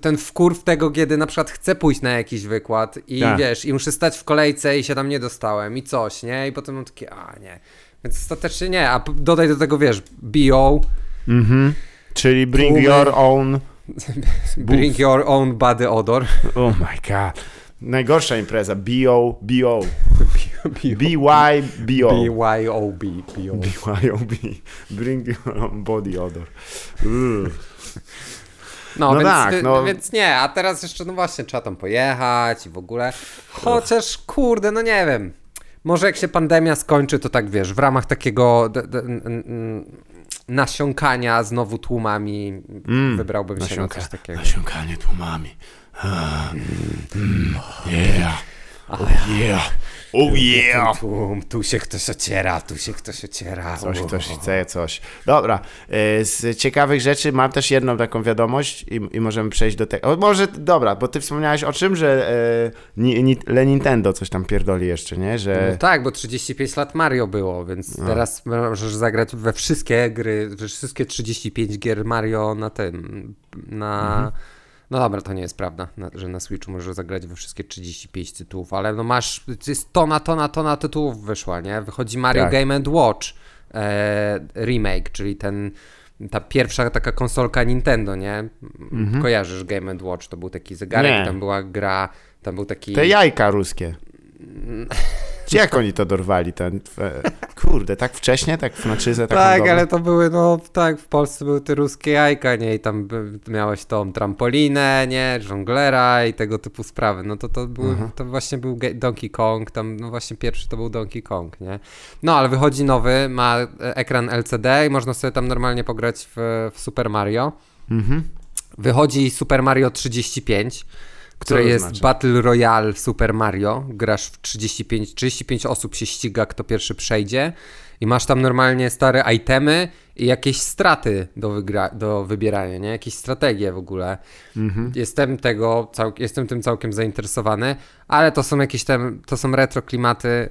Speaker 2: ten wkurw tego, kiedy na przykład chcę pójść na jakiś wykład i
Speaker 1: Tak.
Speaker 2: wiesz, i muszę stać w kolejce i się tam nie dostałem i coś, nie? I potem mam takie, a nie. Więc ostatecznie nie, a dodaj do tego, wiesz, BO,
Speaker 1: Mhm. Czyli bring
Speaker 2: Tłumy.
Speaker 1: your own,
Speaker 2: bring your own body odor.
Speaker 1: oh my god. Najgorsza impreza, BO, BO, BY, BO.
Speaker 2: BYOB, BO.
Speaker 1: BYOB, bring your own body odor.
Speaker 2: No,
Speaker 1: No
Speaker 2: więc,
Speaker 1: tak,
Speaker 2: wy-
Speaker 1: no.
Speaker 2: więc nie, a teraz jeszcze, no właśnie, trzeba tam pojechać i w ogóle. Chociaż, kurde, no nie wiem. Może jak się pandemia skończy, to tak wiesz, w ramach takiego d- d- nasiąkania znowu tłumami wybrałbym się na coś takiego.
Speaker 1: Nasiąkanie tłumami. Ah, mm, yeah. Oh yeah! Oh yeah!
Speaker 2: Tu, tu się ktoś ociera, tu się ktoś ociera.
Speaker 1: Coś, ktoś chce coś. Dobra, e, z ciekawych rzeczy mam też jedną taką wiadomość i, i możemy przejść do tego. Może, dobra, bo ty wspomniałeś o czym, że e, ni, ni, Le Nintendo coś tam pierdoli jeszcze, nie? Że...
Speaker 2: No tak, bo 35 lat Mario było, więc teraz możesz zagrać we wszystkie gry, we wszystkie 35 gier Mario na tym, na... No dobra, to nie jest prawda, że na Switchu możesz zagrać we wszystkie 35 tytułów, ale no masz, jest tona, tona, tona tytułów wyszła, nie? Wychodzi Mario
Speaker 1: Tak.
Speaker 2: Game Watch e, remake, czyli ten, ta pierwsza taka konsolka Nintendo, nie? Kojarzysz Game Watch, to był taki zegarek,
Speaker 1: Nie.
Speaker 2: tam była gra, tam był taki...
Speaker 1: Te jajka ruskie. Jak oni to dorwali? Ten, e, kurde, tak wcześnie, tak w naczyzę, tak
Speaker 2: Tak, ale to były, no tak, w Polsce były te ruskie jajka, nie? I tam miałeś tą trampolinę, nie? Żonglera i tego typu sprawy. No to to, były, to właśnie był Donkey Kong, tam no właśnie pierwszy to był Donkey Kong, nie? No ale wychodzi nowy, ma e, ekran LCD i można sobie tam normalnie pograć w, w Super Mario. Wychodzi Super Mario 35, które
Speaker 1: to
Speaker 2: jest
Speaker 1: znaczy?
Speaker 2: Battle Royale Super Mario. Grasz w 35, 35 osób się ściga, kto pierwszy przejdzie. I masz tam normalnie stare itemy i jakieś straty do, wygra- do wybierania, nie? Jakieś strategie w ogóle. Jestem tego, cał- jestem tym całkiem zainteresowany, ale to są jakieś tam, to są retro klimaty,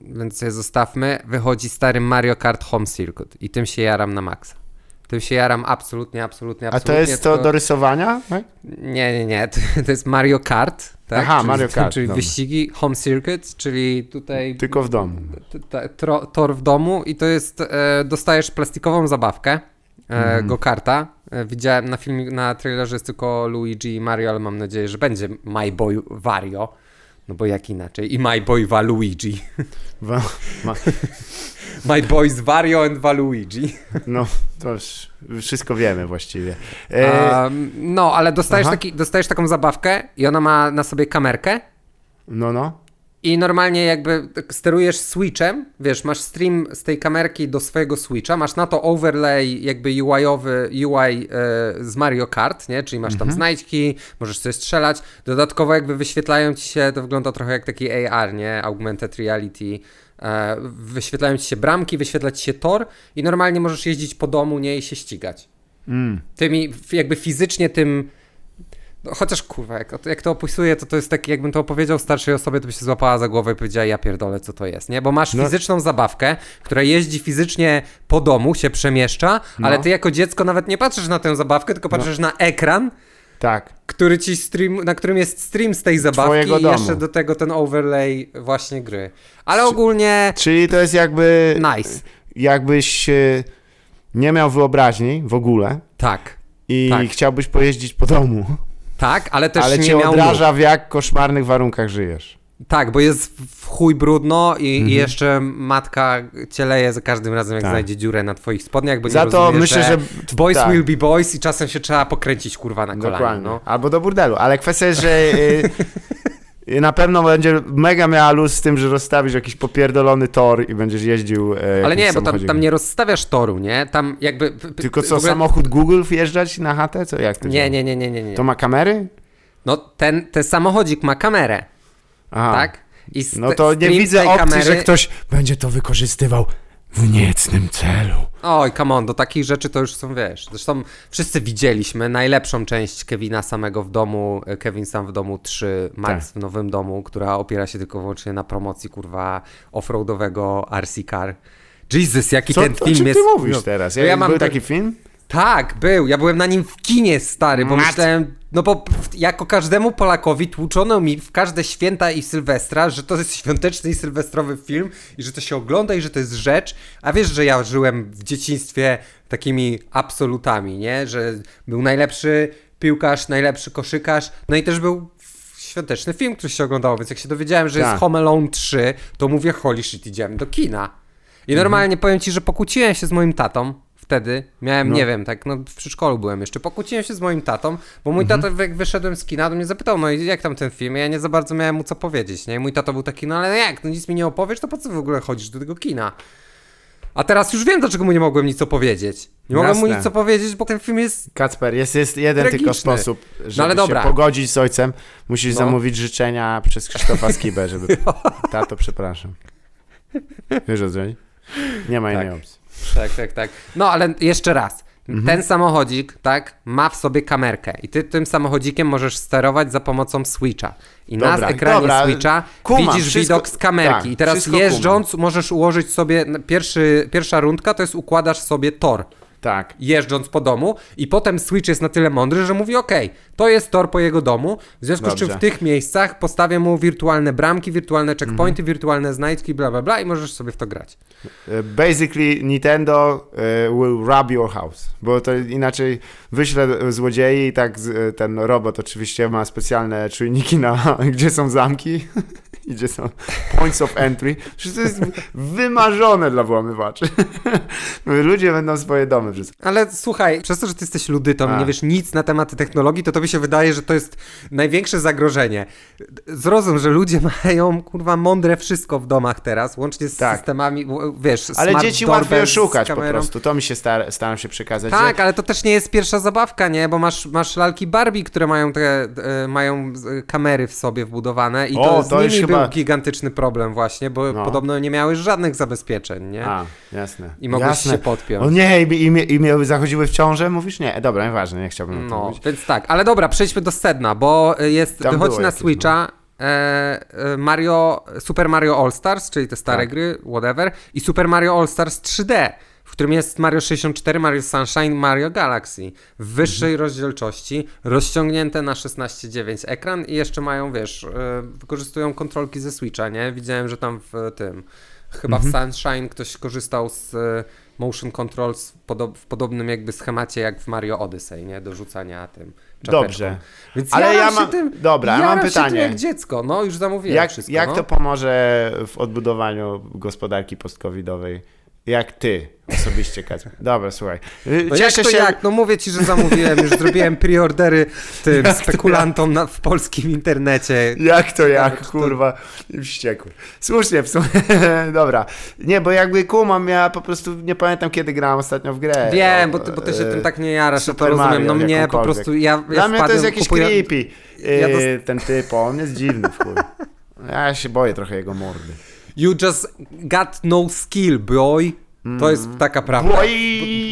Speaker 2: więc je zostawmy. Wychodzi stary Mario Kart Home Circuit i tym się jaram na maksa. Tym się jaram absolutnie, absolutnie,
Speaker 1: A
Speaker 2: absolutnie.
Speaker 1: to jest to
Speaker 2: tylko-
Speaker 1: do rysowania? Tak?
Speaker 2: nie, nie, nie. To, to jest Mario Kart. Tak?
Speaker 1: Aha,
Speaker 2: czyli,
Speaker 1: Mario Kart,
Speaker 2: Czyli
Speaker 1: dobra.
Speaker 2: wyścigi Home Circuit, czyli tutaj
Speaker 1: Tylko w domu.
Speaker 2: t- t- tro, tor w domu i to jest, e, dostajesz plastikową zabawkę e,
Speaker 1: Mhm.
Speaker 2: go-karta. E, widziałem na filmie, na trailerze jest tylko Luigi i Mario, ale mam nadzieję, że będzie My Boy Wario. No bo jak inaczej? I My Boy Waluigi.
Speaker 1: Wa- ma,
Speaker 2: My Boys Wario and Waluigi.
Speaker 1: no, to już wszystko wiemy właściwie. E,
Speaker 2: Um, no, ale dostajesz, taki, dostajesz taką zabawkę i ona ma na sobie kamerkę
Speaker 1: no, no.
Speaker 2: I normalnie jakby sterujesz switchem, wiesz, masz stream z tej kamerki do swojego switcha, masz na to overlay jakby UI-owy, UI e, z Mario Kart, nie? Czyli masz tam znajdźki, możesz sobie strzelać. Dodatkowo jakby wyświetlają ci się, to wygląda trochę jak taki AR, nie? Augmented Reality. E, wyświetlają ci się bramki, wyświetla ci się tor i normalnie możesz jeździć po domu, nie? I się ścigać. Tymi, jakby fizycznie tym no, chociaż kurwa, jak, jak to opisuję, to to jest tak, jakbym to opowiedział starszej osobie, to by się złapała za głowę i powiedziała, ja pierdolę, co to jest, nie? Bo masz
Speaker 1: No.
Speaker 2: fizyczną zabawkę, która jeździ fizycznie po domu, się przemieszcza, ale
Speaker 1: No.
Speaker 2: ty jako dziecko nawet nie patrzysz na tę zabawkę, tylko patrzysz na ekran,
Speaker 1: Tak.
Speaker 2: który ci stream, na którym jest stream z tej zabawki
Speaker 1: Twojego
Speaker 2: i
Speaker 1: domu.
Speaker 2: jeszcze do tego ten overlay właśnie gry. Ale ogólnie
Speaker 1: Czyli to jest jakby.
Speaker 2: nice.
Speaker 1: Jakbyś e, nie miał wyobraźni w ogóle
Speaker 2: Tak.
Speaker 1: i
Speaker 2: Tak.
Speaker 1: chciałbyś pojeździć po domu,
Speaker 2: Tak, ale też
Speaker 1: ale
Speaker 2: nie
Speaker 1: cię
Speaker 2: miał
Speaker 1: odraża w jak koszmarnych warunkach żyjesz.
Speaker 2: Tak, bo jest w chuj brudno i, i jeszcze matka cieleje za każdym razem, jak
Speaker 1: Mhm. Tak.
Speaker 2: znajdzie dziurę na twoich spodniach, bo
Speaker 1: Za
Speaker 2: nie
Speaker 1: to
Speaker 2: rozumie,
Speaker 1: myślę, że-
Speaker 2: boys
Speaker 1: tak.
Speaker 2: will be boys i czasem się trzeba pokręcić kurwa na kolanie. No.
Speaker 1: Albo do burdelu. Ale kwestia jest, że y, na pewno będzie mega miała luz z tym, że rozstawisz jakiś popierdolony tor i będziesz jeździł. E,
Speaker 2: Ale nie, bo tam, tam nie rozstawiasz toru, nie? Tam jakby...
Speaker 1: Tylko co,
Speaker 2: ogóle-
Speaker 1: samochód Google wjeżdżać na chatę? Co, jak to
Speaker 2: Nie, nie, nie, nie, nie, nie.
Speaker 1: To ma kamery?
Speaker 2: No ten, ten samochodzik ma kamerę,
Speaker 1: Aha.
Speaker 2: tak?
Speaker 1: No to nie widzę opcji,
Speaker 2: kamery...
Speaker 1: że ktoś będzie to wykorzystywał w niecnym celu.
Speaker 2: Oj, come on, do takich rzeczy to już są, wiesz, zresztą wszyscy widzieliśmy najlepszą część Kevina samego w domu, e, Kevin sam w domu 3, Max
Speaker 1: Tak.
Speaker 2: w nowym domu, która opiera się tylko wyłącznie na promocji, kurwa, offroadowego RC Car. Jesus, jaki
Speaker 1: Co,
Speaker 2: ten film jest...
Speaker 1: ty mówisz
Speaker 2: no,
Speaker 1: teraz?
Speaker 2: no
Speaker 1: Ja,
Speaker 2: ja mam
Speaker 1: taki film?
Speaker 2: Tak, był. Ja byłem na nim w kinie, stary, bo
Speaker 1: Mat.
Speaker 2: myślałem, no bo jako każdemu Polakowi tłuczono mi w każde święta i Sylwestra, że to jest świąteczny i sylwestrowy film i że to się ogląda i że to jest rzecz, a wiesz, że ja żyłem w dzieciństwie takimi absolutami, nie? Że był najlepszy piłkarz, najlepszy koszykarz, no i też był świąteczny film, który się oglądało, więc jak się dowiedziałem, że
Speaker 1: Tak.
Speaker 2: jest Home Alone 3, to mówię, holy shit, idziemy do kina. I
Speaker 1: Mhm.
Speaker 2: normalnie powiem ci, że pokłóciłem się z moim tatą wtedy. Miałem,
Speaker 1: No.
Speaker 2: nie wiem, tak, no w przedszkolu byłem jeszcze. Pokłóciłem się z moim tatą, bo mój
Speaker 1: Mhm.
Speaker 2: tato, jak wyszedłem z kina, to mnie zapytał, no i jak tam ten film? Ja nie za bardzo miałem mu co powiedzieć, nie? I mój tato był taki, no ale jak, no nic mi nie opowiesz, to po co w ogóle chodzisz do tego kina? A teraz już wiem, dlaczego mu nie mogłem nic opowiedzieć. Nie mogłem mu
Speaker 1: Jasne.
Speaker 2: nic opowiedzieć, bo ten film jest...
Speaker 1: Kacper, jest, jest jeden
Speaker 2: Tragiczny.
Speaker 1: tylko sposób, żeby
Speaker 2: ale dobra.
Speaker 1: się pogodzić z ojcem. Musisz
Speaker 2: No.
Speaker 1: zamówić życzenia przez Krzysztofa Skibę, żeby... Tato, przepraszam. Wiesz o co? Nie ma innej
Speaker 2: Tak.
Speaker 1: opcji.
Speaker 2: Tak, tak, tak. No, ale jeszcze raz.
Speaker 1: Mhm.
Speaker 2: Ten samochodzik, tak, ma w sobie kamerkę i ty tym samochodzikiem możesz sterować za pomocą switcha. I na
Speaker 1: Dobra,
Speaker 2: ekranie
Speaker 1: dobra,
Speaker 2: switcha
Speaker 1: kumam,
Speaker 2: widzisz
Speaker 1: wszystko-
Speaker 2: widok z kamerki.
Speaker 1: tak,
Speaker 2: I teraz jeżdżąc możesz ułożyć sobie, pierwszy, pierwsza rundka to jest układasz sobie tor.
Speaker 1: Tak.
Speaker 2: jeżdżąc po domu i potem Switch jest na tyle mądry, że mówi ok, to jest tor po jego domu, w związku z czym w
Speaker 1: Dobrze.
Speaker 2: tych miejscach postawię mu wirtualne bramki, wirtualne checkpointy,
Speaker 1: Mhm.
Speaker 2: wirtualne znajdźki, bla bla bla i możesz sobie w to grać.
Speaker 1: E, Basically Nintendo e, will rob your house, bo to inaczej wyślę złodziei i tak e, ten robot oczywiście ma specjalne czujniki na gdzie są zamki i gdzie są points of entry. To jest wymarzone dla włamywaczy. Ludzie będą swoje domy wrzucać.
Speaker 2: Ale słuchaj, przez to, że ty jesteś ludytą i nie wiesz nic na tematy technologii, to tobie się wydaje, że to jest największe zagrożenie. Zrozum, że ludzie mają, kurwa, mądre wszystko w domach teraz, łącznie z
Speaker 1: Tak.
Speaker 2: systemami, wiesz,
Speaker 1: Ale dzieci łatwiej
Speaker 2: z
Speaker 1: oszukać po prostu. To mi się star- staram się przekazać.
Speaker 2: Tak,
Speaker 1: że...
Speaker 2: ale to też nie jest pierwsza zabawka, nie? Bo masz, masz lalki Barbie, które mają te e, mają kamery w sobie wbudowane i to,
Speaker 1: O,
Speaker 2: z
Speaker 1: to już
Speaker 2: nimi był gigantyczny problem właśnie, bo
Speaker 1: No.
Speaker 2: podobno nie miały żadnych zabezpieczeń, nie?
Speaker 1: A, jasne.
Speaker 2: I mogłeś
Speaker 1: jasne.
Speaker 2: się podpiąć.
Speaker 1: O nie, i, i, i miały zachodziły w ciążę? Mówisz? Nie, dobra, nieważne, nie chciałbym
Speaker 2: No,
Speaker 1: mówić.
Speaker 2: więc tak, ale dobra, przejdźmy do sedna, bo jest,
Speaker 1: Tam
Speaker 2: wychodzi na
Speaker 1: jakieś,
Speaker 2: Switcha e, e, Mario, Super Mario All Stars, czyli te stare
Speaker 1: Tak.
Speaker 2: gry, whatever, i Super Mario All Stars 3D, w którym jest Mario 64, Mario Sunshine, Mario Galaxy w wyższej
Speaker 1: Mhm.
Speaker 2: rozdzielczości, rozciągnięte na 16:9 ekran i jeszcze mają, wiesz, e, wykorzystują kontrolki ze Switcha, nie? Widziałem, że tam w tym, chyba
Speaker 1: Mhm.
Speaker 2: w Sunshine ktoś korzystał z e, motion controls w, podob- w podobnym jakby schemacie jak w Mario Odyssey, nie? Do rzucania tym czapeczką.
Speaker 1: Dobrze.
Speaker 2: Więc
Speaker 1: Ale ja mam-
Speaker 2: tym,
Speaker 1: dobra, ja mam
Speaker 2: się tym
Speaker 1: pytanie.
Speaker 2: jak dziecko, no już zamówiłem
Speaker 1: Jak,
Speaker 2: wszystko.
Speaker 1: jak
Speaker 2: no.
Speaker 1: to pomoże w odbudowaniu gospodarki post-covidowej? Jak ty osobiście, Kacper? Dobra, słuchaj.
Speaker 2: No jak to jak? No mówię ci, że zamówiłem, już zrobiłem preordery tym
Speaker 1: Jak to
Speaker 2: spekulantom na, w polskim internecie.
Speaker 1: Jak to jak,
Speaker 2: to-
Speaker 1: kurwa, wściekły. Słusznie, w sumie, dobra. Nie, bo jakby kumam, ja po prostu nie pamiętam, kiedy grałem ostatnio w grę.
Speaker 2: Wiem, bo ty, bo ty się
Speaker 1: e,
Speaker 2: tym tak nie jarasz, ja to
Speaker 1: Super
Speaker 2: rozumiem.
Speaker 1: Mario
Speaker 2: No mnie po prostu, ja, ja
Speaker 1: Dla mnie to jest jakiś
Speaker 2: kupuję-
Speaker 1: creepy,
Speaker 2: Ja
Speaker 1: e, ten typ, on jest dziwny w chuj. Ja się boję trochę jego mordy.
Speaker 2: You just got no skill, boy. To jest taka prawda. Bo,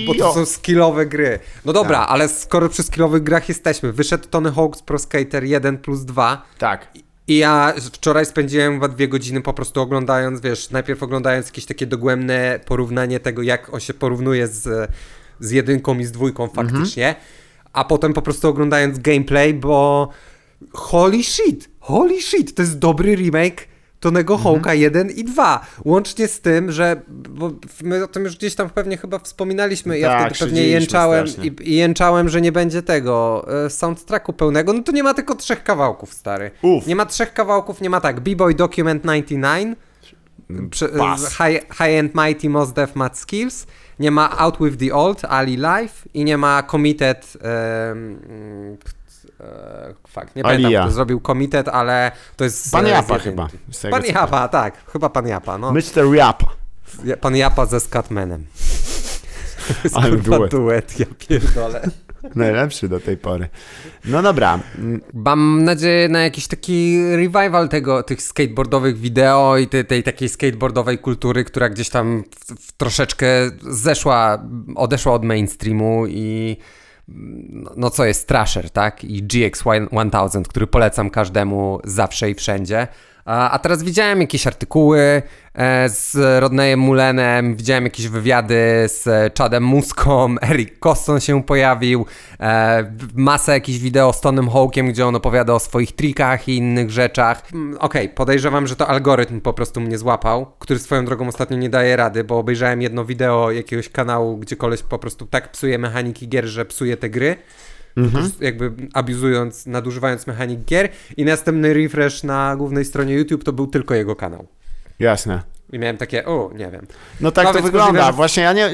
Speaker 2: bo to są skillowe gry. No dobra,
Speaker 1: Tak.
Speaker 2: ale skoro przy skillowych grach jesteśmy, wyszedł Tony Hawk's Pro Skater 1 plus 2
Speaker 1: Tak.
Speaker 2: i ja wczoraj spędziłem chyba dwie godziny po prostu oglądając, wiesz, najpierw oglądając jakieś takie dogłębne porównanie tego, jak on się porównuje z, z jedynką i z dwójką faktycznie, a potem po prostu oglądając gameplay, bo holy shit, holy shit, to jest dobry remake Tonego
Speaker 1: Mhm.
Speaker 2: Hawk'a 1 i 2. Łącznie z tym, że bo my o tym już gdzieś tam pewnie chyba wspominaliśmy. Ja
Speaker 1: Tak,
Speaker 2: wtedy pewnie jęczałem i, i jęczałem, że nie będzie tego e, soundtracku pełnego. No to nie ma tylko trzech kawałków, stary.
Speaker 1: Uf.
Speaker 2: Nie ma trzech kawałków, nie ma tak. B-Boy Document 99, prze-
Speaker 1: Pas.
Speaker 2: z High, high End Mighty Mos Def Mad Skills, nie ma Out With The Old, Ali Life i nie ma Committed... em, e, fuck, nie pamiętam,
Speaker 1: Alia.
Speaker 2: kto zrobił Committed, ale to jest...
Speaker 1: Pan Japa chyba.
Speaker 2: Pan Japa, tak. Chyba pan Japa, no.
Speaker 1: Mr. Yap.
Speaker 2: Ja- Pan Japa ze Scatmanem.
Speaker 1: Ale duet.
Speaker 2: duet, ja pierdolę.
Speaker 1: Najlepszy do tej pory. No dobra.
Speaker 2: Mam nadzieję na jakiś taki revival tego, tych skateboardowych wideo i tej, tej takiej skateboardowej kultury, która gdzieś tam w, w troszeczkę zeszła, odeszła od mainstreamu i no, no co jest Trasher, tak? I GX 1000, który polecam każdemu zawsze i wszędzie. A, teraz widziałem jakieś artykuły e, z Rodneyem Mulenem, widziałem jakieś wywiady z Chadem Muską, Eric Coston się pojawił, e, masę jakichś wideo z Tonym Hawkiem, gdzie on opowiada o swoich trikach i innych rzeczach. Mm, Okej, podejrzewam, że to algorytm po prostu mnie złapał, który swoją drogą ostatnio nie daje rady, bo obejrzałem jedno wideo jakiegoś kanału, gdzie koleś po prostu tak psuje mechaniki gier, że psuje te gry prostu jakby abuzując, nadużywając mechanik gier i następny refresh na głównej stronie YouTube to był tylko jego kanał.
Speaker 1: Jasne.
Speaker 2: I miałem takie, o, nie wiem.
Speaker 1: No tak to wygląda.
Speaker 2: możliwe, że-
Speaker 1: Właśnie, ja nie,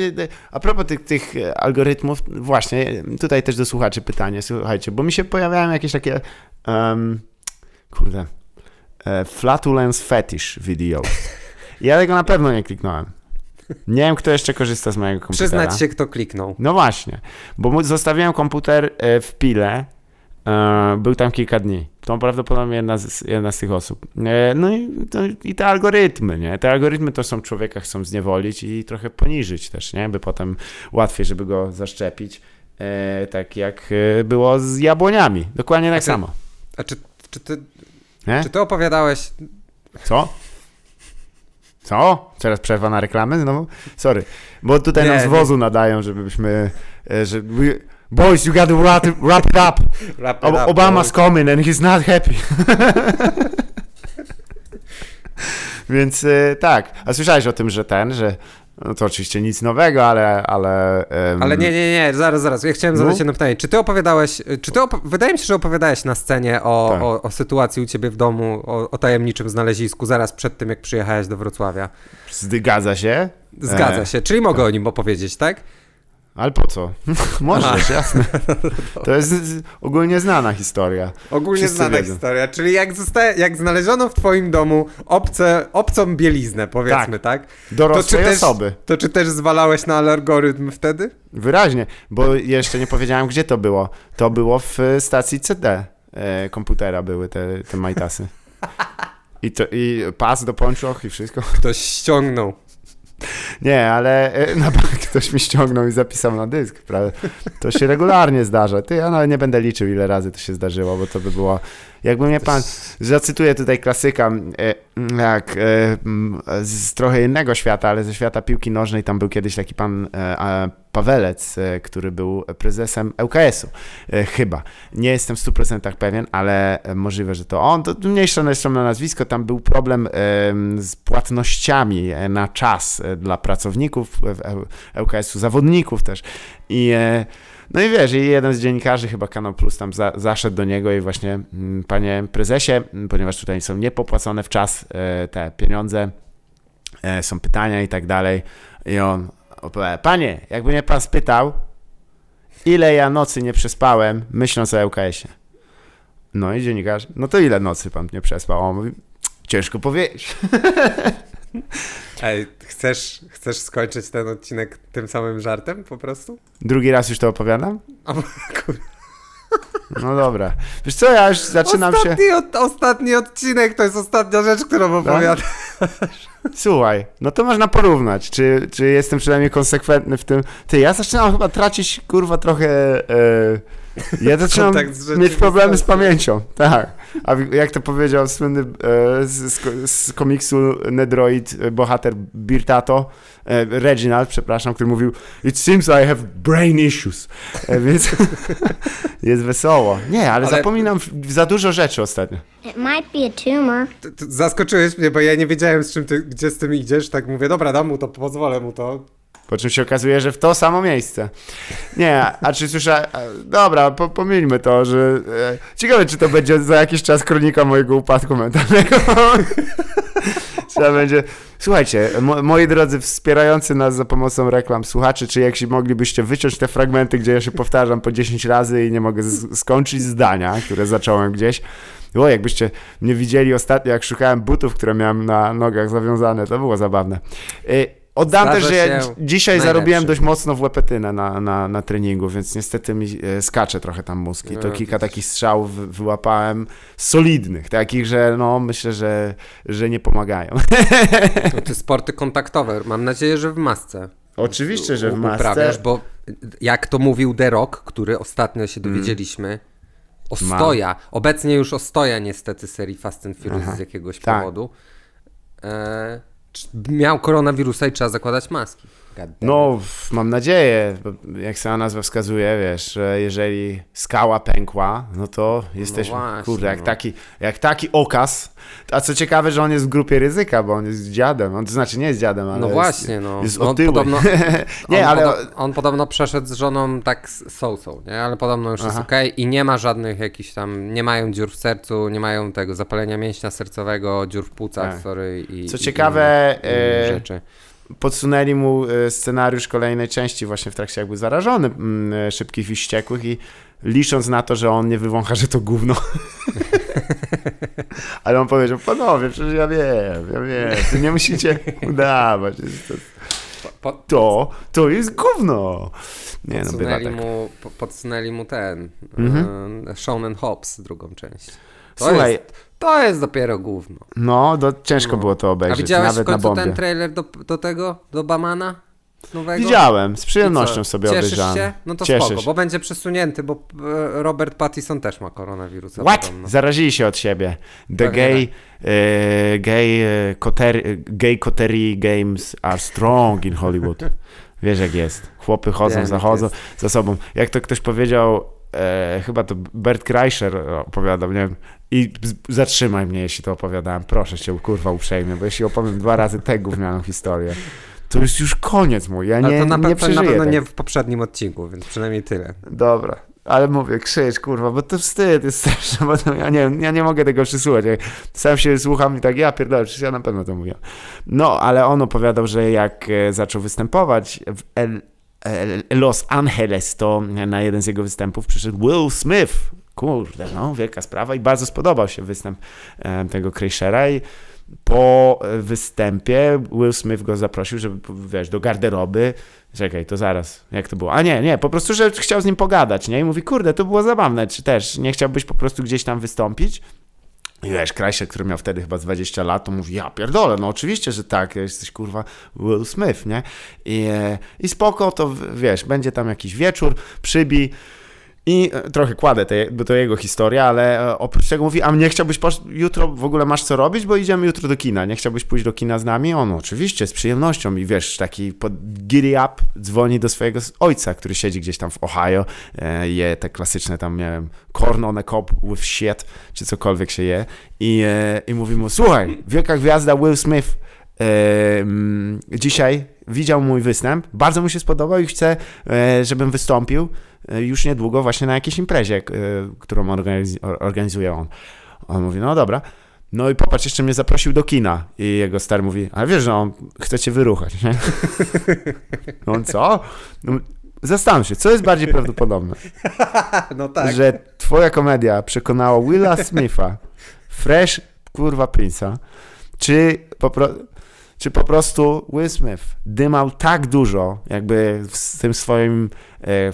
Speaker 1: a propos tych, tych algorytmów, właśnie, tutaj też do słuchaczy pytanie, słuchajcie, bo mi się pojawiają jakieś takie, um, kurde, e, flatulence fetish videos. Ja tego na pewno nie kliknąłem. Nie wiem, kto jeszcze korzysta z mojego komputera.
Speaker 2: Przyznać się, kto kliknął.
Speaker 1: No właśnie, bo zostawiłem komputer e, w pile, e, był tam kilka dni. To prawdopodobnie jedna z, jedna z tych osób. E, No i, i te algorytmy, nie? Te algorytmy to są człowieka chcą zniewolić i trochę poniżyć też, nie? By potem łatwiej, żeby go zaszczepić. Tak jak było z jabłoniami. Dokładnie tak
Speaker 2: ty-
Speaker 1: samo.
Speaker 2: A czy, czy, ty,
Speaker 1: Nie?
Speaker 2: czy ty opowiadałeś...
Speaker 1: Co? Co? Teraz przerwa na reklamy znowu? Sorry. Bo tutaj
Speaker 2: Nie,
Speaker 1: nam z
Speaker 2: nie.
Speaker 1: wozu nadają, żebyśmy... e, Że we, boys, you gotta wrap wrap it up.
Speaker 2: Wrap it up,
Speaker 1: Obama's
Speaker 2: boys.
Speaker 1: coming and he's not happy. Więc e, tak. A słyszałeś o tym, że ten, że... No to oczywiście nic nowego, ale... Ale, em,
Speaker 2: Ale nie, nie, nie, zaraz, zaraz. Ja chciałem zadać
Speaker 1: No.
Speaker 2: jedno pytanie. Czy ty opowiadałeś, czy ty op- wydaje mi się, że opowiadałeś na scenie o,
Speaker 1: Tak.
Speaker 2: o, o sytuacji u ciebie w domu, o, o tajemniczym znalezisku, zaraz przed tym, jak przyjechałeś do Wrocławia.
Speaker 1: Zgadza się.
Speaker 2: Zgadza
Speaker 1: E,
Speaker 2: się, czyli mogę o nim opowiedzieć, tak?
Speaker 1: Ale po co? Możesz, jasne. To jest ogólnie znana historia.
Speaker 2: Ogólnie
Speaker 1: Wszyscy
Speaker 2: znana
Speaker 1: wiedzą.
Speaker 2: historia, czyli jak, zostaje, jak znaleziono w twoim domu obce, obcą bieliznę, powiedzmy, tak?
Speaker 1: Dorosłej
Speaker 2: też,
Speaker 1: osoby.
Speaker 2: To czy też zwalałeś na algorytm wtedy?
Speaker 1: Wyraźnie, bo jeszcze nie powiedziałem, gdzie to było. To było w e, stacji CD e, komputera były te, te majtasy. I, to, I pas do pończoch i wszystko.
Speaker 2: Ktoś ściągnął.
Speaker 1: Nie, ale e, na bank ktoś mi ściągnął i zapisał na dysk. To się regularnie zdarza. Ty, ja nawet nie będę liczył, ile razy to się zdarzyło, bo to by było... Jakby mnie pan... Zacytuję tutaj klasyka, e, jak e, z trochę innego świata, ale ze świata piłki nożnej. Tam był kiedyś taki pan Pawelec, e, który był prezesem ŁKS-u. E, chyba. Nie jestem w 100% pewien, ale e, możliwe, że to on. To mniejsza zresztą na nazwisko. Tam był problem em, z płatnościami na czas dla pracowników ŁKS-u, zawodników też. I no i wiesz, i jeden z dziennikarzy, chyba Kanał Plus, tam za, zaszedł do niego i właśnie, mm, panie prezesie, mm, ponieważ tutaj są niepopłacone w czas te pieniądze, są pytania i tak dalej. I on opowiada, panie, jakby mnie pan spytał, ile ja nocy nie przespałem, myśląc o ŁKS-ie. No i dziennikarz, no to ile nocy pan nie przespał? A On mówi, ciężko powiedzieć.
Speaker 2: Ej, chcesz, chcesz skończyć ten odcinek tym samym żartem po prostu?
Speaker 1: Drugi raz już to opowiadam?
Speaker 2: O, kur...
Speaker 1: No dobra. Wiesz co, ja już zaczynam się...
Speaker 2: ostatni, od, ostatni odcinek to jest ostatnia rzecz, którą opowiadam.
Speaker 1: Słuchaj, no to można porównać, czy, czy jestem przynajmniej konsekwentny w tym. Ty, ja zaczynam chyba tracić, kurwa, trochę. E, ja zaczynam mieć problemy z pamięcią. Tak. A jak to powiedział słynny e, z, z, ko- z komiksu Nedroid e, bohater Birtato, e, Reginald, przepraszam, który mówił It seems I have brain issues. Więc jest wesoło. Nie, ale,
Speaker 2: Ale-
Speaker 1: zapominam za dużo rzeczy ostatnio.
Speaker 5: It might be a tumor.
Speaker 2: Zaskoczyłeś mnie, bo ja nie wiedziałem, z czym ty, gdzie z tym idziesz. Tak mówię, dobra, dam mu to, pozwolę mu to.
Speaker 1: Po czym się okazuje, że w to samo miejsce. Nie, a czy słyszę. Dobra, po, pomieńmy to, że. E, ciekawe, czy to będzie za jakiś czas kronika mojego upadku mentalnego. Trzeba będzie. Słuchajcie, mo, moi drodzy wspierający nas za pomocą reklam słuchaczy, czy jeśli moglibyście wyciąć te fragmenty, gdzie ja się powtarzam po 10 razy i nie mogę skończyć zdania, które zacząłem gdzieś. O, jakbyście mnie widzieli ostatnio, jak szukałem butów, które miałem na nogach zawiązane, to było zabawne. E, Oddam
Speaker 2: Zdarza
Speaker 1: też, że ja dzisiaj
Speaker 2: najlepszy.
Speaker 1: zarobiłem dość mocno w łepetynę na, na, na treningu, więc niestety mi e, skacze trochę tam mózg i to
Speaker 2: No,
Speaker 1: kilka takich strzałów wy- wyłapałem solidnych, takich, że no myślę, że, że nie pomagają.
Speaker 2: No, ty sporty kontaktowe. Mam nadzieję, że w masce.
Speaker 1: Oczywiście, że w masce.
Speaker 2: Uprawiasz, bo jak to mówił The Rock, który ostatnio się
Speaker 1: Mm.
Speaker 2: dowiedzieliśmy, Ostoja, obecnie już Ostoja niestety serii Fast and Furious z jakiegoś
Speaker 1: tak.
Speaker 2: powodu, e, miał koronawirusa i trzeba zakładać maski.
Speaker 1: No, mam nadzieję, jak sama nazwa wskazuje, wiesz, że jeżeli skała pękła, no to jesteśmy,
Speaker 2: właśnie,
Speaker 1: kurde, jak,
Speaker 2: no.
Speaker 1: taki, jak taki okaz. A co ciekawe, że on jest w grupie ryzyka, bo on jest dziadem. On to znaczy nie jest dziadem, ale
Speaker 2: No
Speaker 1: jest,
Speaker 2: właśnie, no.
Speaker 1: jest
Speaker 2: No,
Speaker 1: otyły.
Speaker 2: podobno-
Speaker 1: nie,
Speaker 2: on,
Speaker 1: ale...
Speaker 2: on podobno przeszedł z żoną tak z sousą, nie? Ale podobno już jest
Speaker 1: Aha.
Speaker 2: okej i nie ma żadnych jakichś tam, nie mają dziur w sercu, nie mają tego zapalenia mięśnia sercowego, dziur w płucach,
Speaker 1: Tak.
Speaker 2: sorry. I,
Speaker 1: Co
Speaker 2: i
Speaker 1: ciekawe,
Speaker 2: inne, inne
Speaker 1: e,
Speaker 2: rzeczy.
Speaker 1: Podsunęli mu e, scenariusz kolejnej części właśnie w trakcie jakby zarażony mm, e, szybkich i wściekłych i licząc na to, że on nie wywącha, że to gówno. Ale on powiedział, panowie, przecież ja wiem, ja wiem, nie musicie udawać. To... To, jest gówno. Nie no,
Speaker 2: podsunęli,
Speaker 1: tak.
Speaker 2: mu, po- podsunęli mu ten
Speaker 1: Mhm.
Speaker 2: e, Shaun and Hobbs, drugą część. To
Speaker 1: Słuchaj,
Speaker 2: jest, to jest dopiero gówno.
Speaker 1: no, do, ciężko było to
Speaker 2: A
Speaker 1: obejrzeć,
Speaker 2: widziałeś w
Speaker 1: nawet na
Speaker 2: końcu
Speaker 1: bombie.
Speaker 2: ten trailer do, do tego, do Bamana nowego?
Speaker 1: Widziałem, z przyjemnością sobie
Speaker 2: Cieszysz
Speaker 1: obejrzałem.
Speaker 2: się? No to
Speaker 1: Cieszę
Speaker 2: spoko, bo będzie przesunięty, bo e, Robert Pattinson też ma koronawirusa.
Speaker 1: What?
Speaker 2: podobno.
Speaker 1: Zarazili się od siebie. The gay, e, gay, koter, gay coterie games are strong in Hollywood. Wiesz jak jest. Chłopy chodzą,
Speaker 2: Wiem,
Speaker 1: zachodzą za sobą. Jak to ktoś powiedział, e, chyba to Bert Kreischer opowiadał, nie wiem, i zatrzymaj mnie, jeśli to opowiadałem. Proszę cię, kurwa, uprzejmie, bo jeśli opowiem dwa razy tę gównianą historię, to jest już koniec mój. Ja nie,
Speaker 2: Ale to na,
Speaker 1: nie
Speaker 2: pe- na
Speaker 1: przeżyję
Speaker 2: pewno nie w poprzednim odcinku, więc przynajmniej tyle.
Speaker 1: Dobra. Ale mówię, krzycz, kurwa, bo to wstyd jest straszne, bo to, ja, nie, ja nie mogę tego przysłuchać. Ja sam się słucham i tak, ja pierdolę, przecież ja na pewno to mówię. No, ale on opowiadał, że jak e, zaczął występować w Los Angeles, to na jeden z jego występów przyszedł Will Smith. Kurde, no, wielka sprawa i bardzo spodobał się występ e, tego Kreischera i po e, występie Will Smith go zaprosił, żeby, wiesz, do garderoby. Czekaj, to zaraz, jak to było? A nie, nie, po prostu, że chciał z nim pogadać, nie? I mówi, kurde, to było zabawne, czy też nie chciałbyś po prostu gdzieś tam wystąpić? I wiesz, Kreischer, który miał wtedy chyba z 20 lat, to mówi, ja pierdolę, no oczywiście, że tak, jesteś kurwa Will Smith, nie? I, e, i spoko, to wiesz, będzie tam jakiś wieczór, przybij, i e, trochę kładę te, bo to jego historia, ale e, oprócz tego mówi, a nie chciałbyś posz... jutro w ogóle masz co robić, bo idziemy jutro do kina, nie chciałbyś pójść do kina z nami? On oczywiście, z przyjemnością i wiesz, taki pod giddy up dzwoni do swojego ojca, który siedzi gdzieś tam w Ohio, e, je te klasyczne tam, nie wiem, corn on a cob with shit, czy cokolwiek się je. I, i mówi mu, słuchaj, wielka gwiazda Will Smith dzisiaj widział mój występ, bardzo mu się spodobał i chce, żebym wystąpił e, już niedługo właśnie na jakiejś imprezie, e, którą organiz- or- organizuje on. On mówi, no dobra. No i popatrz, jeszcze mnie zaprosił do kina. I jego stary mówi, ale wiesz, że on chce cię wyruchać, nie? On co? No, zastanów się, co jest bardziej prawdopodobne?
Speaker 2: No tak.
Speaker 1: że twoja komedia przekonała Willa Smitha, fresh kurwa Prince'a, czy po, pro, czy po prostu Will Smith dymał tak dużo, jakby w tym swoim, e,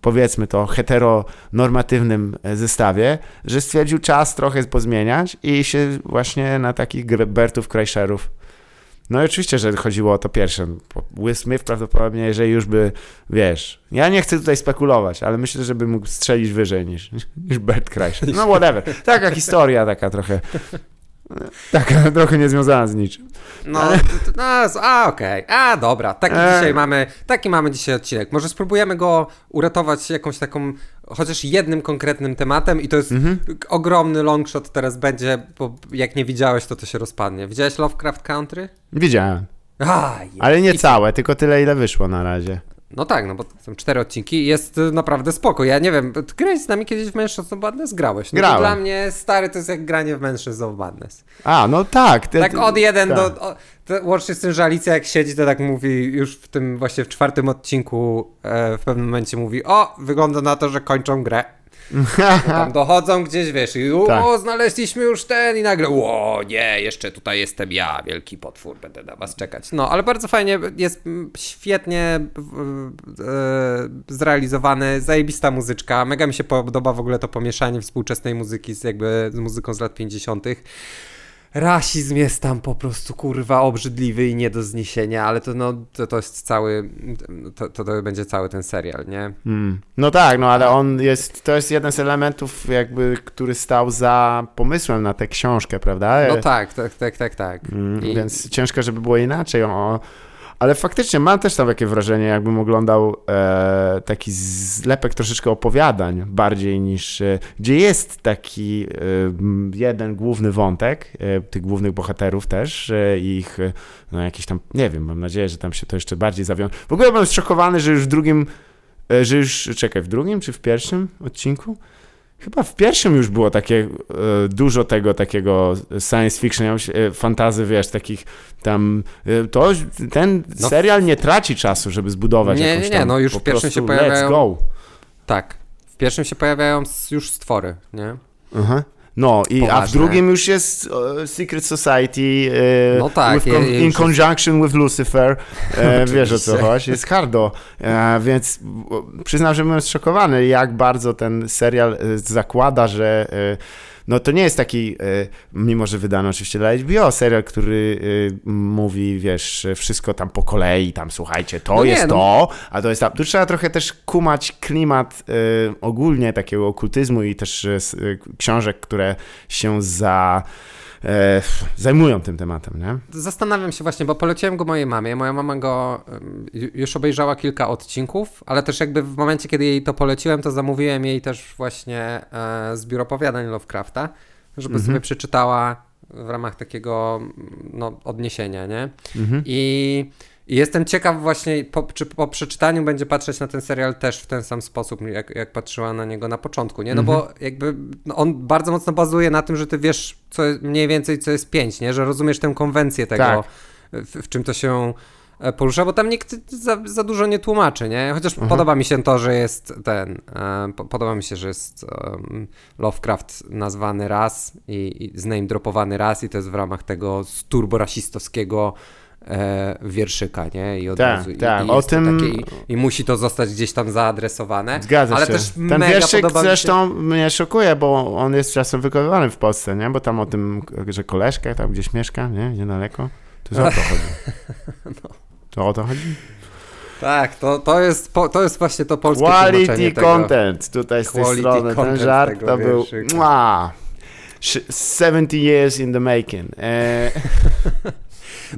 Speaker 1: powiedzmy to, heteronormatywnym e, zestawie, że stwierdził czas trochę pozmieniać i się właśnie na takich Bertów Kreischerów no i oczywiście, że chodziło o to pierwsze. Will Smith prawdopodobnie, jeżeli już by, wiesz, ja nie chcę tutaj spekulować, ale myślę, że by mógł strzelić wyżej niż, niż Bert Kreischer. No whatever. Taka historia, taka trochę, taka trochę niezwiązana z niczym.
Speaker 2: No, no a okej, a dobra, taki
Speaker 1: E.
Speaker 2: dzisiaj mamy, taki mamy dzisiaj odcinek. Może spróbujemy go uratować jakąś taką, chociaż jednym konkretnym tematem i to jest
Speaker 1: Mhm.
Speaker 2: ogromny longshot teraz będzie, bo jak nie widziałeś, to to się rozpadnie. Widziałeś Lovecraft Country?
Speaker 1: Widziałem.
Speaker 2: A, je-
Speaker 1: Ale nie
Speaker 2: i-
Speaker 1: całe, tylko tyle, ile wyszło na razie.
Speaker 2: No tak, no bo są cztery odcinki i jest y, naprawdę spoko. Ja nie wiem, ty grałeś z nami kiedyś w Mężczyzn of Madness? Grałeś. No
Speaker 1: Grałem.
Speaker 2: dla mnie stary to jest jak granie w Mężczyzn of Madness.
Speaker 1: A, no tak. Te,
Speaker 2: Tak od jeden
Speaker 1: tak.
Speaker 2: do... O, łącznie z tym, że Alicja jak siedzi, to tak mówi już w tym właśnie w czwartym odcinku e, w pewnym momencie mówi o, wygląda na to, że kończą grę. Bo tam dochodzą gdzieś, wiesz, i o,
Speaker 1: Tak.
Speaker 2: znaleźliśmy już ten i nagle o, nie, jeszcze tutaj jestem ja, wielki potwór, będę na was czekać. No, ale bardzo fajnie, jest świetnie e, zrealizowany, zajebista muzyczka, mega mi się podoba w ogóle to pomieszanie współczesnej muzyki z jakby z muzyką z lat 50. Rasizm jest tam po prostu kurwa obrzydliwy i nie do zniesienia, ale to no, to, to jest cały, to, to, to będzie cały ten serial, nie?
Speaker 1: Mm. No tak, no ale on jest, to jest jeden z elementów jakby, który stał za pomysłem na tę książkę, prawda?
Speaker 2: No tak, tak, tak, tak, tak.
Speaker 1: Mm,
Speaker 2: I-
Speaker 1: Więc ciężko, żeby było inaczej. O, ale faktycznie mam też tam takie wrażenie, jakbym oglądał e, taki zlepek troszeczkę opowiadań bardziej niż, e, gdzie jest taki e, jeden główny wątek, e, tych głównych bohaterów też, e, ich e, no jakiś tam, nie wiem, mam nadzieję, że tam się to jeszcze bardziej zawiąże. W ogóle byłem zszokowany, że już w drugim, e, że już, czekaj, w drugim czy w pierwszym odcinku? Chyba w pierwszym już było takie e, dużo tego takiego science fiction, e, fantazy, wiesz, takich tam, e, to ten
Speaker 2: No.
Speaker 1: serial nie traci czasu, żeby zbudować
Speaker 2: Nie,
Speaker 1: jakąś
Speaker 2: nie, nie,
Speaker 1: tam
Speaker 2: no już w pierwszym się
Speaker 1: prostu
Speaker 2: pojawiają-
Speaker 1: Let's go.
Speaker 2: Tak. W pierwszym się pojawiają już stwory, nie?
Speaker 1: Aha. No, i, a w drugim już jest e, Secret Society e,
Speaker 2: No tak,
Speaker 1: with
Speaker 2: je-
Speaker 1: con-
Speaker 2: je-
Speaker 1: in
Speaker 2: już jest-
Speaker 1: conjunction with Lucifer. E, wiesz o co chodzi, jest hardo. Więc przyznam, że byłem zszokowany, jak bardzo ten serial zakłada, że no to nie jest taki, e, mimo że wydano oczywiście dla HBO, serial, który e, mówi, wiesz, wszystko tam po kolei, tam słuchajcie, to
Speaker 2: No nie,
Speaker 1: jest
Speaker 2: no.
Speaker 1: to, a to jest tam. Tu trzeba trochę też kumać klimat e, ogólnie takiego okultyzmu i też książek, które się za e, zajmują tym tematem, nie?
Speaker 2: Zastanawiam się właśnie, bo poleciłem go mojej mamie. Moja mama go już obejrzała kilka odcinków, ale też jakby w momencie, kiedy jej to poleciłem, to zamówiłem jej też właśnie e, zbiór opowiadań Lovecrafta, żeby sobie przeczytała w ramach takiego no, odniesienia, nie? I, I jestem ciekaw właśnie, po, czy po przeczytaniu będzie patrzeć na ten serial też w ten sam sposób, jak, jak patrzyła na niego na początku, nie? No bo jakby no on bardzo mocno bazuje na tym, że ty wiesz co, mniej więcej co jest pięć, nie? Że rozumiesz tę konwencję tego,
Speaker 1: Tak.
Speaker 2: w, w czym to się e, porusza, bo tam nikt za, za dużo nie tłumaczy, nie? Chociaż podoba mi się to, że jest ten, e, po, podoba mi się, że jest em, Lovecraft nazwany raz i, i zname dropowany raz i to jest w ramach tego turborasistowskiego e, wierszyka, nie? I od
Speaker 1: Tak,
Speaker 2: razu, i,
Speaker 1: tak,
Speaker 2: i
Speaker 1: o tym-
Speaker 2: takie, i, i musi to zostać gdzieś tam zaadresowane.
Speaker 1: Zgadza
Speaker 2: ale
Speaker 1: się.
Speaker 2: też
Speaker 1: Ten
Speaker 2: mega
Speaker 1: wierszyk
Speaker 2: mi się...
Speaker 1: zresztą mnie szokuje, bo on jest czasem wykonywany w Polsce, nie? Bo tam o tym, że koleżka tam gdzieś mieszka, nie? Niedaleko. To jest o to chodzi.
Speaker 2: No.
Speaker 1: To o to chodzi?
Speaker 2: Tak, to, to, jest, po, to jest właśnie to polskie
Speaker 1: Quality
Speaker 2: tłumaczenie tego.
Speaker 1: content. Tutaj z tej
Speaker 2: Quality
Speaker 1: strony ten
Speaker 2: content
Speaker 1: żart to był
Speaker 2: wierszyka.
Speaker 1: mua, Sz- 70 years in the making. E,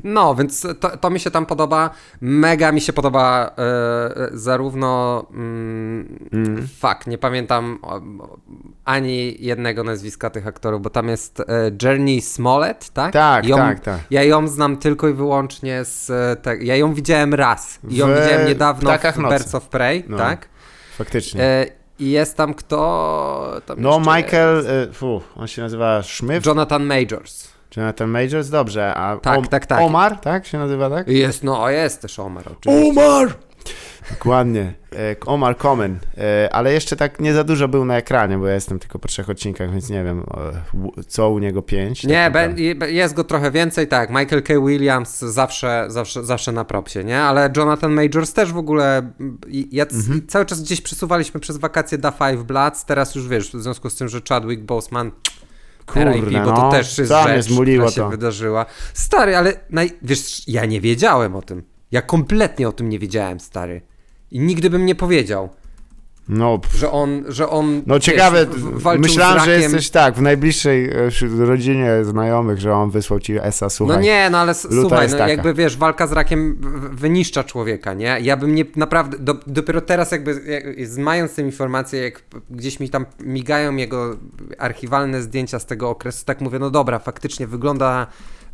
Speaker 2: No, więc to, to mi się tam podoba. Mega mi się podoba e, zarówno. Mm, Fuck, nie pamiętam ani jednego nazwiska tych aktorów, bo tam jest e, Journey Smollett, tak?
Speaker 1: Tak,
Speaker 2: ją,
Speaker 1: tak, tak.
Speaker 2: Ja ją znam tylko i wyłącznie z. e, Te, ja ją widziałem raz. I ją
Speaker 1: W
Speaker 2: widziałem niedawno w
Speaker 1: Nocy.
Speaker 2: Birds of Prey,
Speaker 1: No.
Speaker 2: tak?
Speaker 1: faktycznie.
Speaker 2: E, I jest tam kto. Tam
Speaker 1: no, Michael,
Speaker 2: jest.
Speaker 1: e, fu, on się nazywa Schmidt,
Speaker 2: Jonathan Majors.
Speaker 1: Jonathan Majors, dobrze, a
Speaker 2: Tak, tak, tak.
Speaker 1: Omar, tak się nazywa, tak?
Speaker 2: Jest, no, jest też Omar, oczywiście.
Speaker 1: Omar! Dokładnie. E, Omar Common. E, Ale jeszcze tak nie za dużo był na ekranie, bo ja jestem tylko po trzech odcinkach, więc nie wiem, e, co u niego pięć.
Speaker 2: Nie,
Speaker 1: tak
Speaker 2: i- jest go trochę więcej, tak. Michael K. Williams zawsze, zawsze, zawsze na propsie, nie? Ale Jonathan Majors też w ogóle. Ja
Speaker 1: Mhm.
Speaker 2: cały czas gdzieś przesuwaliśmy przez wakacje Da Five Bloods. Teraz już wiesz, w związku z tym, że Chadwick Boseman.
Speaker 1: Kurde,
Speaker 2: RIP, bo
Speaker 1: no,
Speaker 2: to też jest rzecz, która się
Speaker 1: to.
Speaker 2: wydarzyła. Stary, ale naj... wiesz, ja nie wiedziałem o tym. Ja kompletnie o tym nie wiedziałem, stary. I nigdy bym nie powiedział,
Speaker 1: No, pff,
Speaker 2: że on, że on
Speaker 1: no
Speaker 2: wiesz,
Speaker 1: ciekawe, myślałem, że jesteś tak, w najbliższej e, rodzinie znajomych, że on wysłał ci esa, słuchaj.
Speaker 2: No nie, no ale słuchaj, no
Speaker 1: taka.
Speaker 2: jakby wiesz, walka z rakiem wyniszcza człowieka, nie? Ja bym nie, naprawdę, do, dopiero teraz jakby, jak, mając tę informację, jak gdzieś mi tam migają jego archiwalne zdjęcia z tego okresu, tak mówię, no dobra, faktycznie wygląda,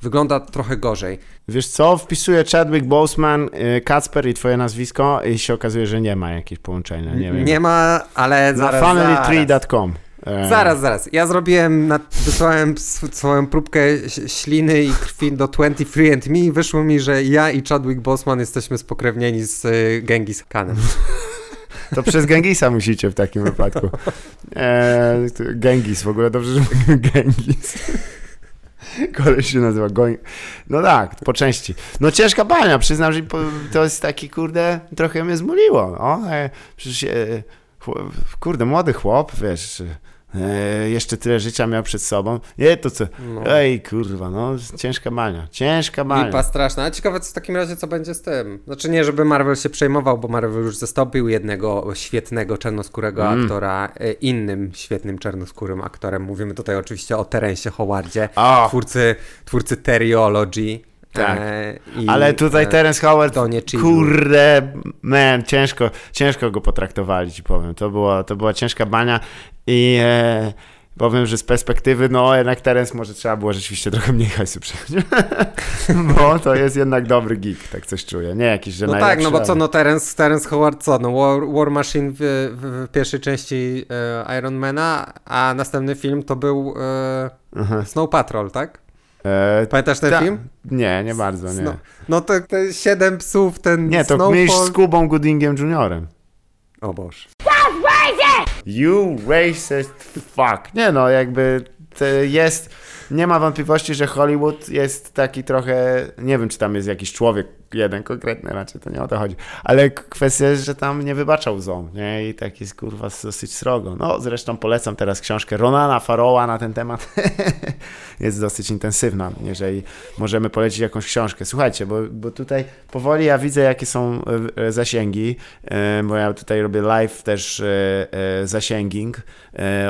Speaker 2: wygląda trochę gorzej.
Speaker 1: Wiesz co, wpisuję Chadwick Boseman, y, Kacper i twoje nazwisko i się okazuje, że nie ma jakichś połączenia, nie wiem.
Speaker 2: Nie ma, ale
Speaker 1: Na
Speaker 2: zaraz,
Speaker 1: familytree.com. E,
Speaker 2: Zaraz, zaraz. Ja zrobiłem, na, wysłałem swoją próbkę śliny i krwi do 23andMe i wyszło mi, że ja i Chadwick Boseman jesteśmy spokrewnieni z y, Genghis Khanem.
Speaker 1: To przez Gengisa musicie w takim wypadku. E, Gengis, w ogóle dobrze, że Gengis. Koleś się nazywa Goń. No tak, po części. No ciężka bania, przyznam, że to jest taki, kurde, trochę mnie zmuliło. No, e, przecież, e, kurde, młody chłop, wiesz, e, jeszcze tyle życia miał przed sobą. Nie, to co,
Speaker 2: No.
Speaker 1: ej, kurwa, no, ciężka bania, ciężka bania.
Speaker 2: Lipa straszna. A ciekawe, co w takim razie, co będzie z tym. Znaczy nie, żeby Marvel się przejmował, bo Marvel już zastąpił jednego świetnego czarnoskórego
Speaker 1: Mm.
Speaker 2: aktora e, innym świetnym czarnoskórym aktorem. Mówimy tutaj oczywiście o Terensie Howardzie,
Speaker 1: O.
Speaker 2: twórcy, twórcy Teriology.
Speaker 1: Tak.
Speaker 2: E, i,
Speaker 1: Ale tutaj
Speaker 2: e,
Speaker 1: Terence Howard, kurde, man, ciężko, ciężko go potraktowali, ci powiem. To była, to była ciężka bania i e, powiem, że z perspektywy, no jednak Terence może trzeba było rzeczywiście trochę mniej hajsu przyjąć. bo to jest jednak dobry geek, tak coś czuję. Nie jakiś, że
Speaker 2: No tak, no bo co, no Terence, Terence Howard co, no War, War Machine w, w, w pierwszej części e, Ironmana, a następny film to był e, Snow Patrol, tak?
Speaker 1: E,
Speaker 2: Pamiętasz ten
Speaker 1: ta-
Speaker 2: film?
Speaker 1: Nie, nie bardzo, nie.
Speaker 2: No, no te, te siedem psów, ten
Speaker 1: Nie, to
Speaker 2: Snowfall...
Speaker 1: myśl z Kubą Goodingiem Juniorem.
Speaker 2: O Boże.
Speaker 1: You racist fuck. Nie no, jakby jest, nie ma wątpliwości, że Hollywood jest taki trochę, nie wiem, czy tam jest jakiś człowiek jeden konkretny, raczej to nie o to chodzi, ale kwestia jest, że tam nie wybaczał łzą, nie, i tak jest, kurwa, dosyć srogo. No, zresztą polecam teraz książkę Ronana Faroła na ten temat, jest dosyć intensywna, jeżeli możemy polecić jakąś książkę. Słuchajcie, bo, bo tutaj powoli ja widzę, jakie są e, zasięgi, e, bo ja tutaj robię live też e, zasięging,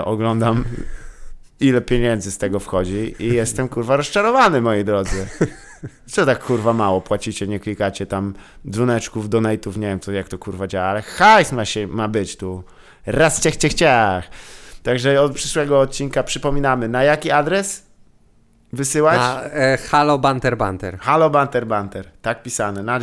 Speaker 1: oglądam ile pieniędzy z tego wchodzi i jestem kurwa rozczarowany, moi drodzy. Co tak kurwa mało płacicie, nie klikacie tam dzwoneczków, donate'ów, nie wiem to jak to kurwa działa, ale hajs ma, się, ma być tu. Raz ciech, ciech, ciech. Także od przyszłego odcinka przypominamy, na jaki adres wysyłać?
Speaker 2: Na e, Halo Banter Banter.
Speaker 1: Halo Banter Banter, tak pisane, na e,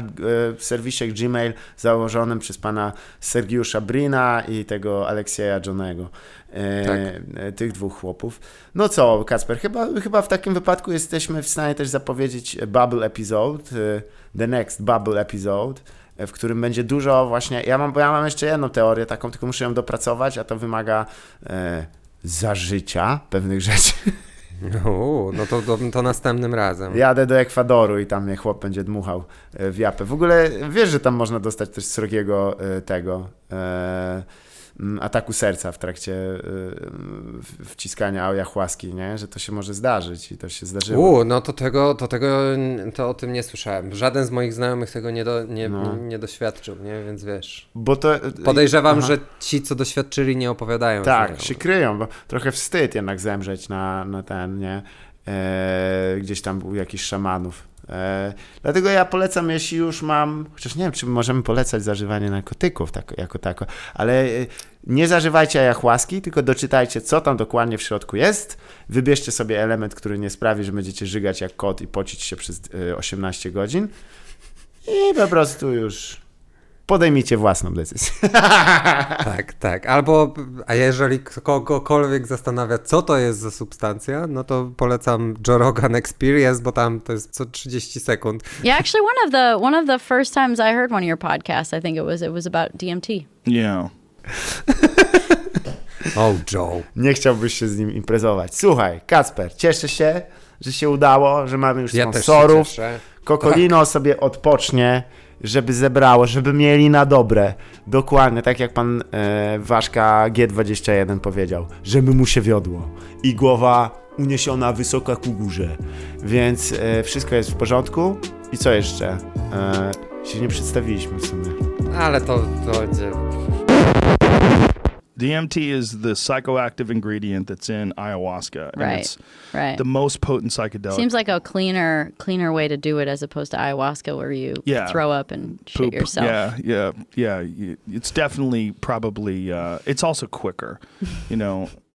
Speaker 1: serwisie Gmail założonym przez pana Sergiusza Brina i tego Aleksieja Johnego, e,
Speaker 2: Tak.
Speaker 1: e, tych dwóch chłopów. No co, Kacper, chyba, chyba w takim wypadku jesteśmy w stanie też zapowiedzieć Bubble Episode, e, the next Bubble Episode, e, w którym będzie dużo właśnie, ja mam, ja mam jeszcze jedną teorię taką, tylko muszę ją dopracować, a to wymaga e, zażycia pewnych rzeczy.
Speaker 2: Uuu, no to, to, to następnym razem.
Speaker 1: Jadę do Ekwadoru i tam mnie chłop będzie dmuchał e, w japę. W ogóle wiesz, że tam można dostać też srogiego e, tego e, ataku serca w trakcie w- wciskania ayahuaski, nie? Że to się może zdarzyć i to się zdarzyło.
Speaker 2: Uuu, no to tego, to tego, to o tym nie słyszałem. Żaden z moich znajomych tego nie, do, nie,
Speaker 1: No.
Speaker 2: nie doświadczył, nie? Więc wiesz.
Speaker 1: Bo to...
Speaker 2: Podejrzewam,
Speaker 1: Aha.
Speaker 2: że ci, co doświadczyli, nie opowiadają.
Speaker 1: Tak, się kryją, bo trochę wstyd jednak zemrzeć na, na ten, nie? E, gdzieś tam u jakichś szamanów. E, dlatego ja polecam, jeśli już mam, chociaż nie wiem, czy możemy polecać zażywanie narkotyków tak, jako tako, ale e, nie zażywajcie ayahuaski, tylko doczytajcie, co tam dokładnie w środku jest. Wybierzcie sobie element, który nie sprawi, że będziecie żygać jak kot i pocić się przez e, 18 godzin i po prostu już podejmijcie własną decyzję.
Speaker 2: Tak, tak. Albo, a jeżeli kogokolwiek zastanawia, co to jest za substancja, no to polecam Joe Rogan Experience, bo tam to jest co 30 sekund.
Speaker 6: Yeah, actually, one of the one of the first times I heard one of your podcasts, I think it was it was about DMT.
Speaker 7: Yeah.
Speaker 2: Oh, Joe.
Speaker 1: Nie chciałbyś się z nim imprezować. Słuchaj, Kacper, cieszę się, że się udało, że mamy już
Speaker 2: Ja też się
Speaker 1: sponsorów.
Speaker 2: cieszę.
Speaker 1: Kokolino sobie odpocznie, żeby zebrało, żeby mieli na dobre. Dokładnie, tak jak pan e, Waszka G21 powiedział, żeby mu się wiodło. I głowa uniesiona wysoka ku górze. Więc e, wszystko jest w porządku. I co jeszcze? E, się nie przedstawiliśmy w sumie.
Speaker 2: Ale to, to będzie...
Speaker 7: DMT is the psychoactive ingredient that's in ayahuasca. And
Speaker 6: Right.
Speaker 7: it's
Speaker 6: Right.
Speaker 7: the most potent psychedelic.
Speaker 6: Seems like a cleaner cleaner way to do it as opposed to ayahuasca, where you
Speaker 7: Yeah.
Speaker 6: throw up and shit
Speaker 7: poop.
Speaker 6: yourself.
Speaker 7: Yeah, yeah, yeah. It's definitely probably, uh, it's also quicker, you know.